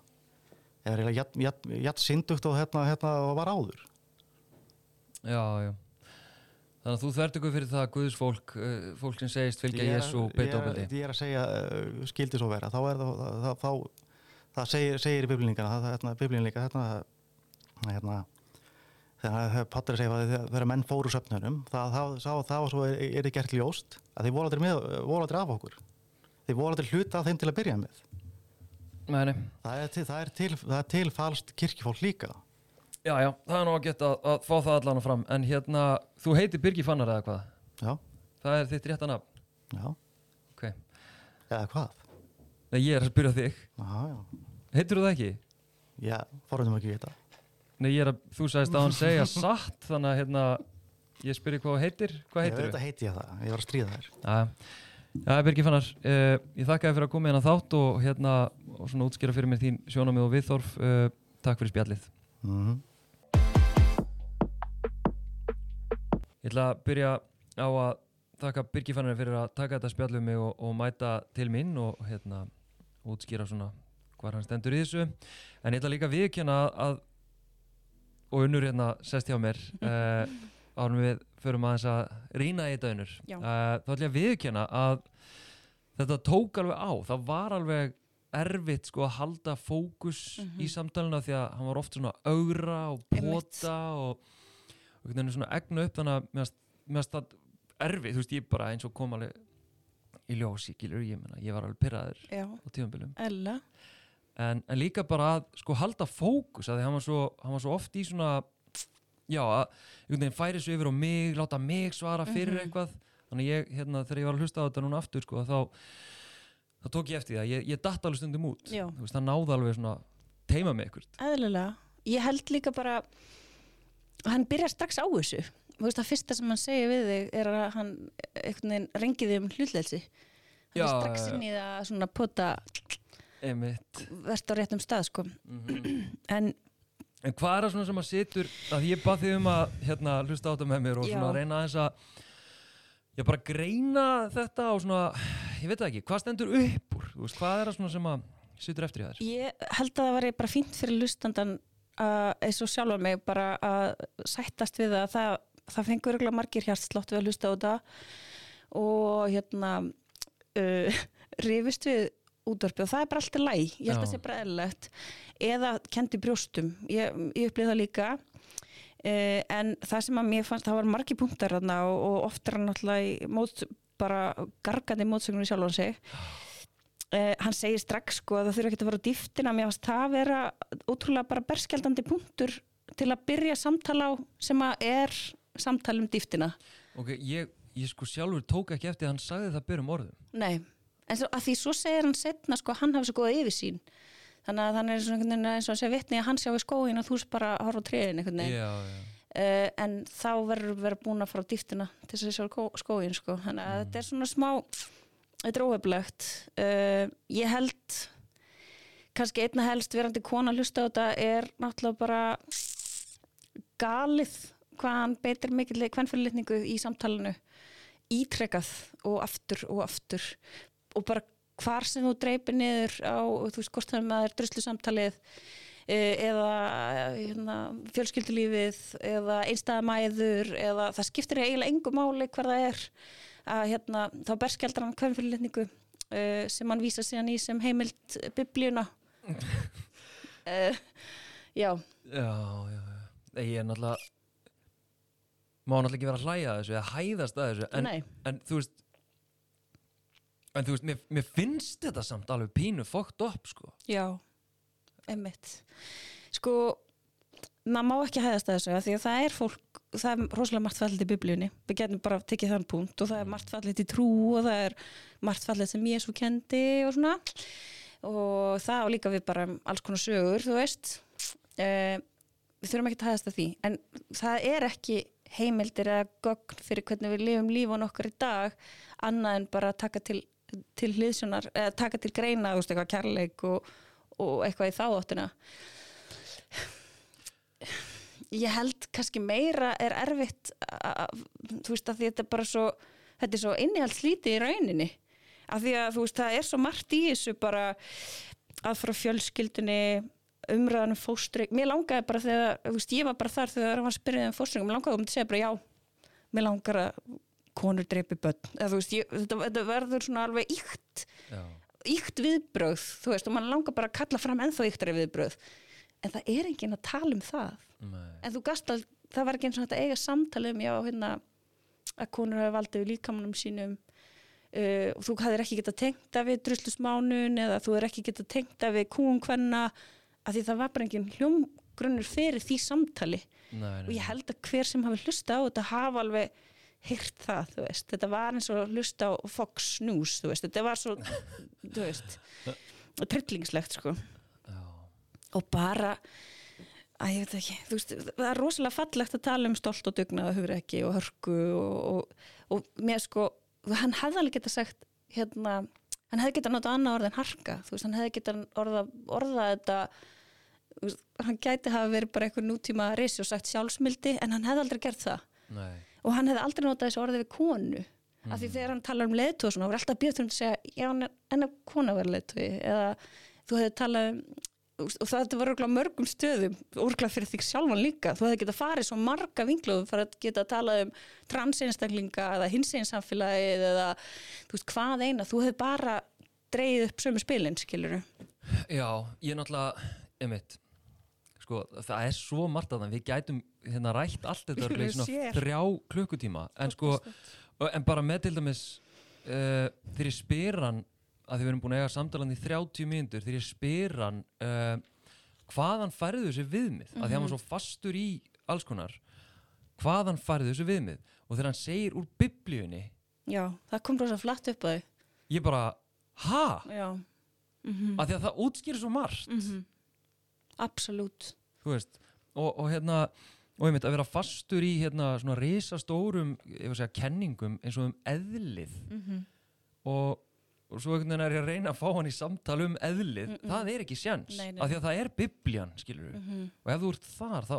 Eða jætt syndugt og hérna, hérna og var áður. Já, já. Þannig að þú þvert ykkur fyrir það að Guðs fólk, uh, fólk sem segist fylgja Ég er- Jésu og ég beita er- ábyldi. ég er að segja uh, skildi svo vera þá er það, það, það, það, það segir, segir í biblíningana það, hérna, biblínleika hérna, hérna þegar Patri segir að þegar menn fóru söfnunum það, það, það, það var svo er, er þið gert ljóst að þeir aldrei af okkur þeir voru aldrei hluta af þeim til að byrja með Nei, nei. það er til, það er til, það er til falskt kirkjufólk líka Já, já, það er nú að geta að, að fá það allan fram. En hérna, þú heitir Birgi Fannar eða hvað? já, Það er þitt rétta nafn. já, Ok. eða hvað Nei, ég er að spyrja þig. já, já, Heitir þú það ekki? já, forðum ekki við þetta Nei, ég er að, þú sagðist að hann segja satt, þannig að hérna, ég spyrir hvað heitir. Hvað ég heitir veit þú? að heiti ég það, ég var að stríða þær Já, já Birgi Fannar, uh, ég þakka þér fyrir að koma hérna þátt og hérna, og svona útskýra fyrir mér þín sjónamið og viðþorf. Uh, takk fyrir spjallið. mm Ég ætla að byrja á að þakka Birgi Fannar fyrir að taka þetta spjall um mig og, og mæta til mín og hérna útskýra svona hvað hann stendur í þessu en ég ætla líka að viðkjöna að og unnur hérna sest hjá mér uh, árum við förum aðeins að rýna í þetta unnur uh, þá ætla ég að viðkjöna að þetta tók alveg á það var alveg erfitt sko að halda fókus Mhm. í samtalena því að hann var oft svona augra og Einmitt. pota og, og einhvern veginn svona egna upp þannig að mér fannst það erfitt, þú veist ég bara eins og kom alveg í ljós, ég gilur, ég menna, ég var alveg pyrraður á tíðanbylum Ella. En, en líka bara að sko halda fókus að því hann var svo, hann var svo oft í svona já, að einhvern veginn færi svo yfir á mig, láta mig svara fyrir Mhm. eitthvað. Þannig ég, hérna, þegar ég var að hlusta á þetta núna aftur sko, þá, þá tók ég eftir því að ég, ég datt alveg stundum út. Veist, það náði alveg svona teima mig eitthvað eðlilega. Ég held líka bara hann byrjar strax á þessu Þú veist, það fyrsta sem hann segir við þig er að hann einhvern veginn rengið þig um hlutleysi hann Já, er strax inn í það svona pota verst á réttum stað sko. Mhm. en En hvað er það svona sem að situr að ég bað þig um að hérna, hlusta á þetta með mér og svona Já. reyna aðeins að ég bara greina þetta og svona, ég veit það ekki, hvað stendur upp úr? Þú veist, hvað er það svona sem að situr eftir í þér? ég held að það var bara fínt fyrir lustandan að eins og sjálfa mig bara að sættast við það það, það fengur örgulega margir hjartslátt við að hlusta á þetta og hérna uh, rifist við útvarpi og það er bara alltaf læg ég held að það sé bara eðlilegt. Eða kendi brjóstum. Ég, ég upplýði það líka. Uh, en það sem að mér fannst það var margir punktar og, og oft hann náttúrulega mót, bara gargandi mótsögnum í sjálfan sig Uh, hann segir strax sko að það þurfa ekki að fara á dýftina. Mér fannst það vera ótrúlega bara berskjaldandi punktur til að byrja samtala á sem að er samtala um dýftina. Ok, ég, ég sko sjálfur tók ekki eftir að hann sagði það byrjum orðum. nei, en svo, að því svo segir hann setna sko að hann hafi svo góða yfirsýn. Þannig að þannig er svona einhvern veginn eins og hann segir vitni að hann sjá í skóin og þú veist bara að horfa á tréin einhvern veginn. Já, já. uh, en þá verður vera búin að fara á dýftina til þess að sjá skóin sko. Þannig að þetta er svona smá þetta er óheflegt uh, ég held kannski einna helst verandi kona hlusta á þetta er náttúrulega bara galið hvað hann beitir mikill hvernfyrirlitningu í samtalenu ítrekað og aftur og aftur. Og bara hvar sem þú dreipir niður á, þú veist, hvort það er druslu samtalið eða hérna, fjölskyldulífið eða einstæðamæður eða það skiptir eiginlega engu máli hver það er að hérna, þá berskjaldar hann hvernfyrirlitningu uh, sem hann vísa síðan í sem heimild biblíuna uh, já Já, já, já. Ég er náttúrulega, má náttúrulega ekki vera að hlæja þessu eða hæðast að þessu, en, en þú veist, en þú veist, mér, mér finnst þetta samt alveg pínu fókt upp, sko. Já, emmitt. Sko, maður má ekki hæðast að þessu því að það er fólk, það er rosalega margt fallið í biblíunni. Við getum bara tekið þann punkt og það er margt fallið í trú og það er margt fallið sem Jésu kendi og svona. Og það á líka við bara um alls konar sögur, þú veist. Uh, við þurfum ekki að hæðast að því. En það er ekki heimildir eða gögn fyrir hvernig við lifum lífun okkar í dag annað en bara taka til, til hliðsjónar, eða taka til greina, þú veist, eitthvað kærleik og, og eitthvað í þá áttina ég held kannski meira er erfitt að, þú veist að þetta er bara svo þetta er svo innihaldslítið í rauninni. Af því að þú veist það er svo margt í þessu bara að frá fjölskyldunni umræðan um fóstring mér langaði bara þegar, þú veist ég var bara þar þegar hann var spyrðið um fóstring, mér langaði um að segja bara já mér langar að konur dreipi börn, eða þú veist ég, þetta, þetta verður svona alveg íkt Já. íkt viðbröð, þú veist, og mann langar bara að kalla fram ennþá íktari viðbröð en það er enginn að tala um það. Nei. en þú gast að, það var ekki eins og þetta eiga samtali um, já, hérna að konur hafa valdið við líkamannum sínum uh, og þú hafðir ekki getað tengt að við druslusmánun eða þú er ekki getað tengt að við kúunkvenna að því það var bara enginn hljómgrunnur fyrir því samtali. Nei, nei, og ég held að hver sem hafi hlusta á þetta hafa alveg heyrt það, þú veist, þetta var eins og hlusta á Fox News, þú veist, þetta var svo þú veist trillingslegt, sko. Og bara að ég veit ekki, þú veist, það er rosalega fallegt að tala um stolt og dugnað og hugrekki og hörku og, og, og mér sko, hann hefði alveg geta sagt hérna, hann hefði geta notað annað orð en harka, þú veist, hann hefði geta orða, orða þetta veist, hann gæti hafa verið bara eitthvað nútíma risi og sagt sjálfsmildi, en hann hefði aldrei gert það Nei. og hann hefði aldrei notað þessu orði við konu af Mhm. því þegar hann talar um leiðtóð svona, hann var alltaf bjöðt um að segja, já, en að kona verið leiðtói, eða þú hefði talað um og það var örgulega mörgum stöðum örgulega fyrir þig sjálfan líka. Þú hefði getað farið svo marga vingluðum fyrir að geta talað um transeinstaklinga eða hinseginsamfélagið eða þú veist hvað eina, þú hefði bara dreigið upp sömu spilin, skilur Já, ég er náttúrulega, einmitt, sko, það er svo margt að það, við gætum hérna rætt allt þetta örugglega í svona þrjá klukkutíma, en sko, en bara með til dæmis, uh, þegar ég spyr hann, að því við erum búin að eiga samtalan í 30 mínútur, þegar ég spyr hann uh, hvaðan færðu þessi viðmið, að því hann var svo fastur í alls konar, hvaðan farið þessu viðmið? Og þegar hann segir úr biblíunni já, það kom rosa flatt upp á þau ég bara, ha? já, mm Af því að það útskýrir svo margt. -hmm. absolutt. Þú veist, og, og hérna og einmitt að vera fastur í hérna svona risastórum, ég var að segja, kenningum eins og um eðlið. Mm -hmm. og, og svo einhvern veginn er ég að reyna að fá hann í samtal um eðlið, Mm-mm. það er ekki sjans Nei, nei. af því að það er bibljan, skilur Mhm. og ef þú ert þar, þá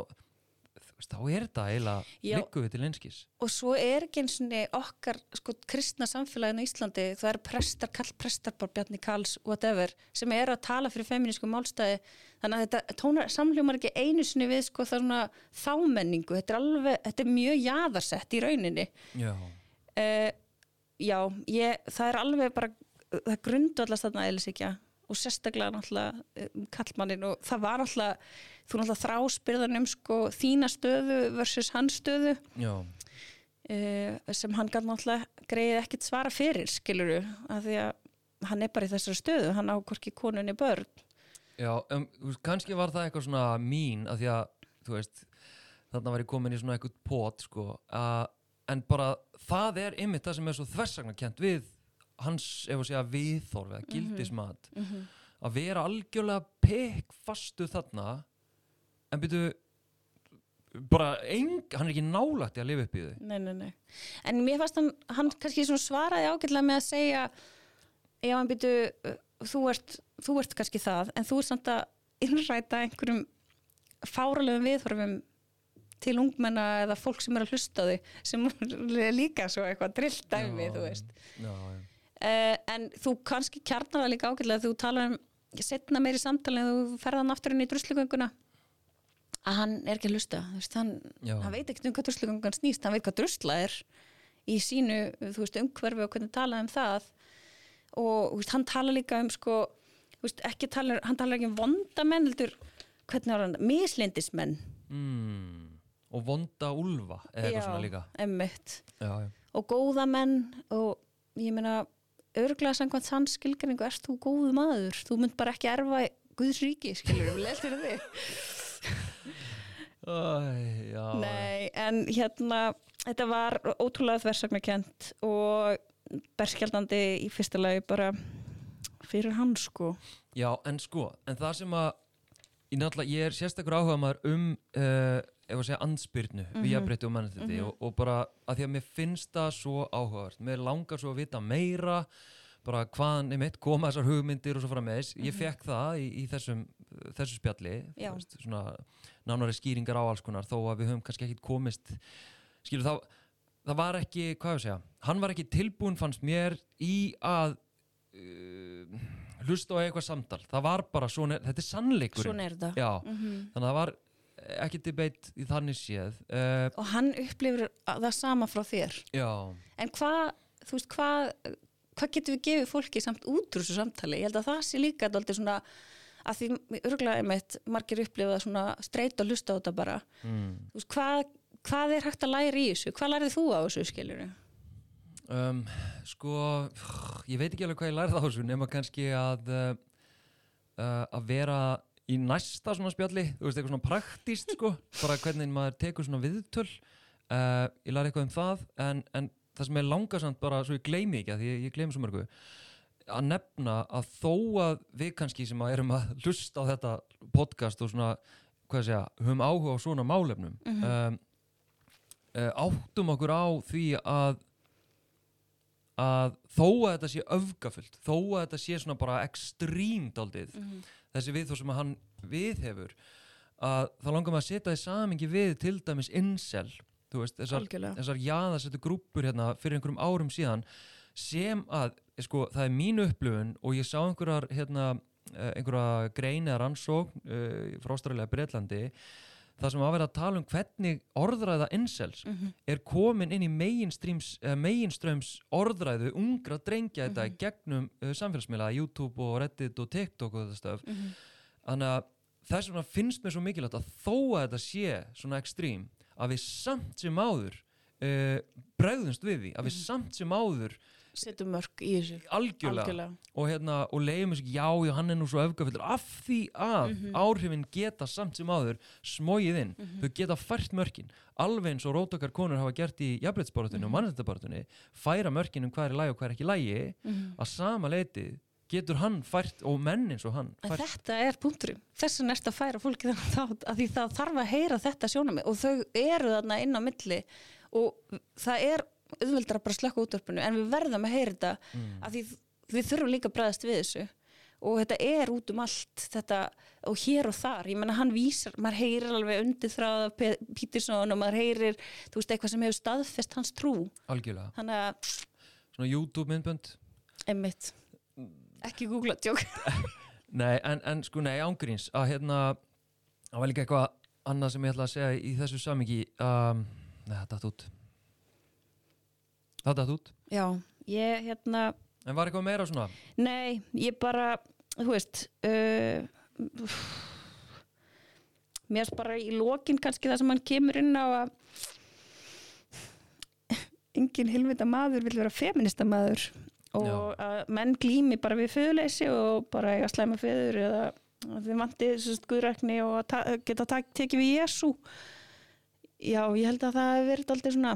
þá er þetta eiginlega líku við til einskis. Og svo er ekki eins og okkar sko, kristna samfélagin á Íslandi það eru prestar, kall prestar, Bjarni Karls whatever, sem eru að tala fyrir feminísku málstæði, þannig að þetta tónar samljómar ekki einu sinni við sko, það er þámenningu, þetta er alveg þetta er mjög jaðarsett í rauninni. Já, uh, já, ég, það er alveg bara það grundvallast þarna eðlisíkja og sérstaklega náttúrulega um, kallmannin og það var náttúrulega þú náttúrulega þráspyrðan um sko þína stöðu versus hans stöðu. Já, uh, sem hann gæti náttúrulega greið ekkit svara fyrir skiluru, af því að hann er bara í þessari stöðu, hann á hvorki konunni börn. Já um, kannski var það eitthvað svona mín af því að, þú veist þarna var ég komin í svona eitthvað pot sko, að, en bara það er ymmit það sem er svo þversagnarkent við hans, ef að segja, viðþorf eða gildismat mm -hmm. að vera algjörlega pekk fastu þarna en byrju bara eng, hann er ekki nálagt í að lifa upp í þau Nei, nei, nei. En mér fannst hann, hann kannski svaraði ágætlega með að segja já, hann byrju, þú ert, þú ert kannski það, en þú ert samt að innræta einhverjum fáralegum viðhorfum til ungmenna eða fólk sem er að hlusta þig sem er líka svo eitthvað drillt dæmi, Já, þú veist. já, já. Uh, en þú kannski kjarnar það líka ágætlega þegar þú talar um setna meiri samtali en þú ferðan aftur inn í druslugönguna að hann er ekki að hlusta. Þú veist, hann, hann veit ekkert um hvað druslugöngan snýst hann veit hvað drusla er í sínu þú veist, umhverfi og hvernig tala um það. Og veist, hann tala líka um sko, veist, ekki tala hann tala ekki um vondamenn heldur, hvernig var hann, mislindismenn. Mm. og vonda úlfa eða eitthvað svona líka. já, og góða menn og ég meina örglega samkvæmt sann skilgringu ert þú góðu maður, þú mynd bara ekki erfa Guðs ríki, skilur við leltir þig Æ, já, Nei, en hérna þetta var ótrúlega þversagnarkent og berskjaldandi í fyrsta lagi bara fyrir hann sko. Já, en sko en það sem að ég, ég er sérstakur áhuga maður um uh, ef að segja andspyrnu mm Mhm. við jafnbreytti og mannréttindi og, og bara að því að mér finnst það svo áhugavert. Mér langar svo að vita meira bara hvaðan einmitt koma þessar hugmyndir og svo fara með þess, ég fekk það í, í þessum, þessu spjalli veist, svona nánari skýringar á alls konar þó að við höfum kannski ekki komist skilur þá það var ekki, hvað ég segja, hann var ekki tilbúin fannst mér í að uh, hlusta á eitthvað samtal, það var bara svona, þetta er er þetta. Já, Mhm. þannig að það var ekki debate í þannig séð uh, Og hann upplifir það sama frá þér Já, En hvað, hvað hvað getum við gefið fólki samt út úr þessu samtali? Ég held að það sé líka svona að því örgulega einmitt margir upplifa svona streit og hlusta á þetta bara mm. Veist, hvað, hvað er hægt að læra í þessu? Hvað lærið þú á þessu, skiljur? um, sko ég veit ekki alveg hvað ég lærði á þessu nema kannski að uh, að vera í næsta svona spjalli, þú veist, eitthvað svona praktíst sko, bara hvernig maður tekur svona viðtöl uh, ég lærði eitthvað um það en, en það sem er langasamt bara svo ég gleymi ekki að því ég, ég gleymi svo mörgu að nefna að þó að við kannski sem að erum að hlusta á þetta podcast og svona, hvað segja, höfum áhuga á svona málefnum um, uh, áttum okkur á því að að þó að þetta sé öfgafullt þó að þetta sé svona bara ekstrímt aldið, þessi við þó sem hann viðhefur að þá langar maður að setja því samingi við til dæmis incel, þú veist þessar, þessar jaðarsettu grúppur hérna fyrir einhverjum árum síðan sem að, sko, það er mín upplifun og ég sá einhverjar hérna, eh, einhverja grein eða rannsókn uh, frá Ástralja Breitlandi það sem að vera að tala um hvernig orðræða incels er komin inn í meginströms, meginströms orðræðu ungra drengja þetta í gegnum uh, samfélagsmiðla, YouTube og Reddit og TikTok og þetta stöf þannig að þess vegna finnst mér svo mikilvægt að þó að þetta sé svona ekstrím að við samt sem áður uh, bregðumst við því, að við samt sem áður setjum mörg í þessu. Algjörlega, algjörlega. og, hérna, og leiðum þessu, já, já, hann er nú svo öfgafullur af því að Mhm. áhrifin geta samt sem áður smóið inn. Þau geta fært mörkin. Alveg eins og rótakar konur hafa gert í jafnbryttsbáratunni og mannrættabáratunni færa mörkin um hvað er lægi og hvað er ekki lægi Mhm. að sama leiti getur hann fært og menn eins og hann fært þetta er punkturinn. Þess vegna ertu að færa fólki þannig að því það þarf að heyra þetta sjónami og þau eru þarna inn á milli og það er auðveldar að bara slökka útvarpinu en við verðum að heyra þetta Mm. að því við þurfum líka að bregðast við þessu. Og þetta er út um allt þetta og hér og þar, ég menna hann vísar maður heyrir alveg undir þráða Pítursson og maður heyrir, þú veist, eitthvað sem hefur staðfest hans trú. Algjörlega, að, svona YouTube myndbönd? Einmitt. Ekki googla tjók Nei, en, en sko, nei, ángríns að hérna, það var líka eitthvað annað sem ég ætla að segja í þessu samingi um, Nei, það datt út Það datt út já, ég hérna En var eitthvað meira svona? Nei, ég bara, þú veist, uh, mér er bara í lokin kannski það sem hann kemur inn á að engin hilvita maður vil vera feminista maður og Já. að menn glými bara við föðuleysi og bara eiga slæma föður eða að þið vanti sérst guðrækni og ta geta tekið við Jésu Já, ég held að það verið aldrei svona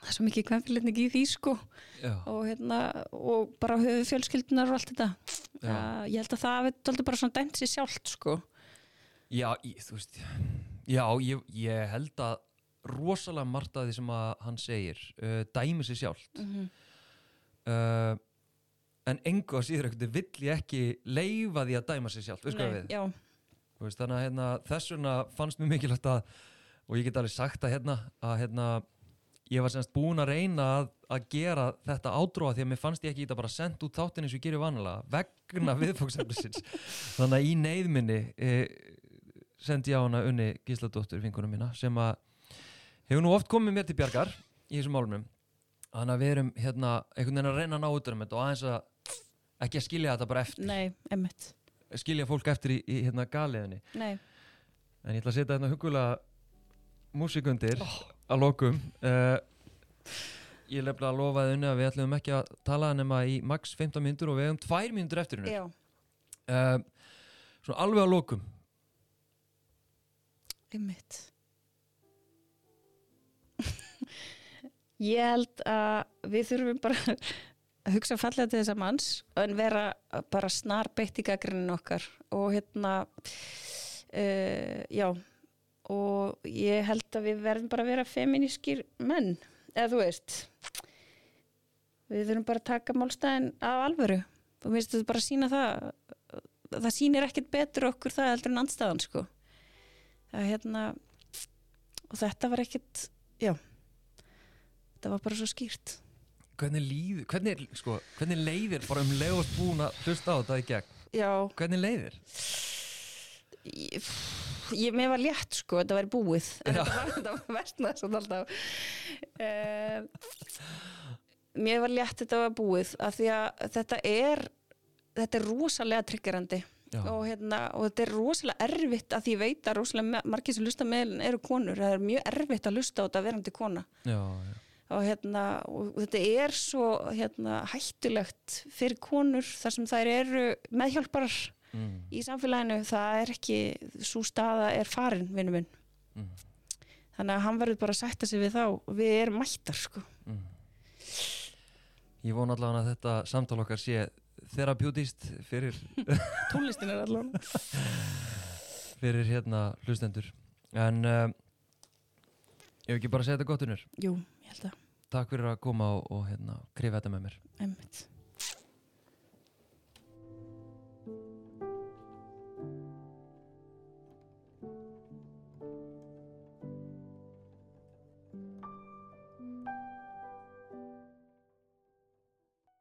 það er svo mikið kvenfélitning í því sko. Og, hérna, og bara höfu fjölskyldunar og allt þetta. Uh, ég held að það hefði bara svona dæmt sér sjálft sko. já ég, þú veist Já, ég, ég held að rosalega margt að því sem að hann segir uh, dæmi sér sjálft. Mm uh, en engu að síður ekkert vill ég ekki leifa því að dæma sér sjálft, veist þannig að hérna, þess vegna fannst mér mikilvægt að og ég get alveg sagt að hérna að hérna ég var semst búin að reyna að, að gera þetta ádróa því að mér fannst ég ekki þetta bara sendt út þáttin eins og ég gerir vanalega vegna viðfóksefnisins þannig að í neyðminni e, sendi ég á hana unni Gísladóttur vinkunum mína sem að hefur nú oft komið mér til bjargar í þessum málunum þannig að við erum hérna einhvern veginn að reyna að ná út um þetta og aðeins að ekki að skilja þetta bara eftir. Nei, skilja fólk eftir í, í hérna galiðinni nei, En ég ætla að setja hérna hugulega músikundir að lokum uh, Ég lefði að lofaði unni að við ætlum ekki að tala nema í max 15 mínútur og við hefum 2 mínútur eftir henni já, uh, Svona alveg að lokum. Emmitt ég held að við þurfum bara að hugsa fallega til þessa manns en vera bara snar beitt í gaggrinin okkar og hérna uh, já og ég held að við verðum bara að vera feminískir menn eða þú veist. Við þurfum bara að taka málstæðin af alvöru. Og mér finnst þetta bara að sína það það sýnir ekkert betur okkur það heldur en andstæðan sko. Það hérna og þetta var ekkert já þetta var bara svo skýrt. Hvernig líður, hvernig, sko, hvernig leiðir bara um leiðast búin að hlusta á þetta í gegn? Já, Hvernig leiðir? ég, ég, mér var létt sko, þetta væri búið. En Já. þetta var, versnað svona alltaf. Uh, mér var létt þetta var búið af því að þetta er þetta er rosalega triggerandi. Og, hérna, og þetta er rosalega erfitt að því ég veit að rosalega margir sem lusta meðlun eru konur, það er mjög erfitt að lusta á þetta verandi kona. Já, já. og, hérna, og þetta er svo hérna, hættulegt fyrir konur þar sem þær eru meðhjálparar Mm, í samfélaginu, það er ekki svo staða er farin, vinnu minn. Mm, þannig að hann verður bara að sætta sig við þá við erum mættar sko. mm. Ég von allavega að þetta samtal okkar sé therapjútist fyrir tónlistin er allavega fyrir hérna hlustendur. En uh, ég hef ekki bara segja þetta gott unnur? Jú, ég held að, takk fyrir að koma og, og hérna krifa þetta með mér. Einmitt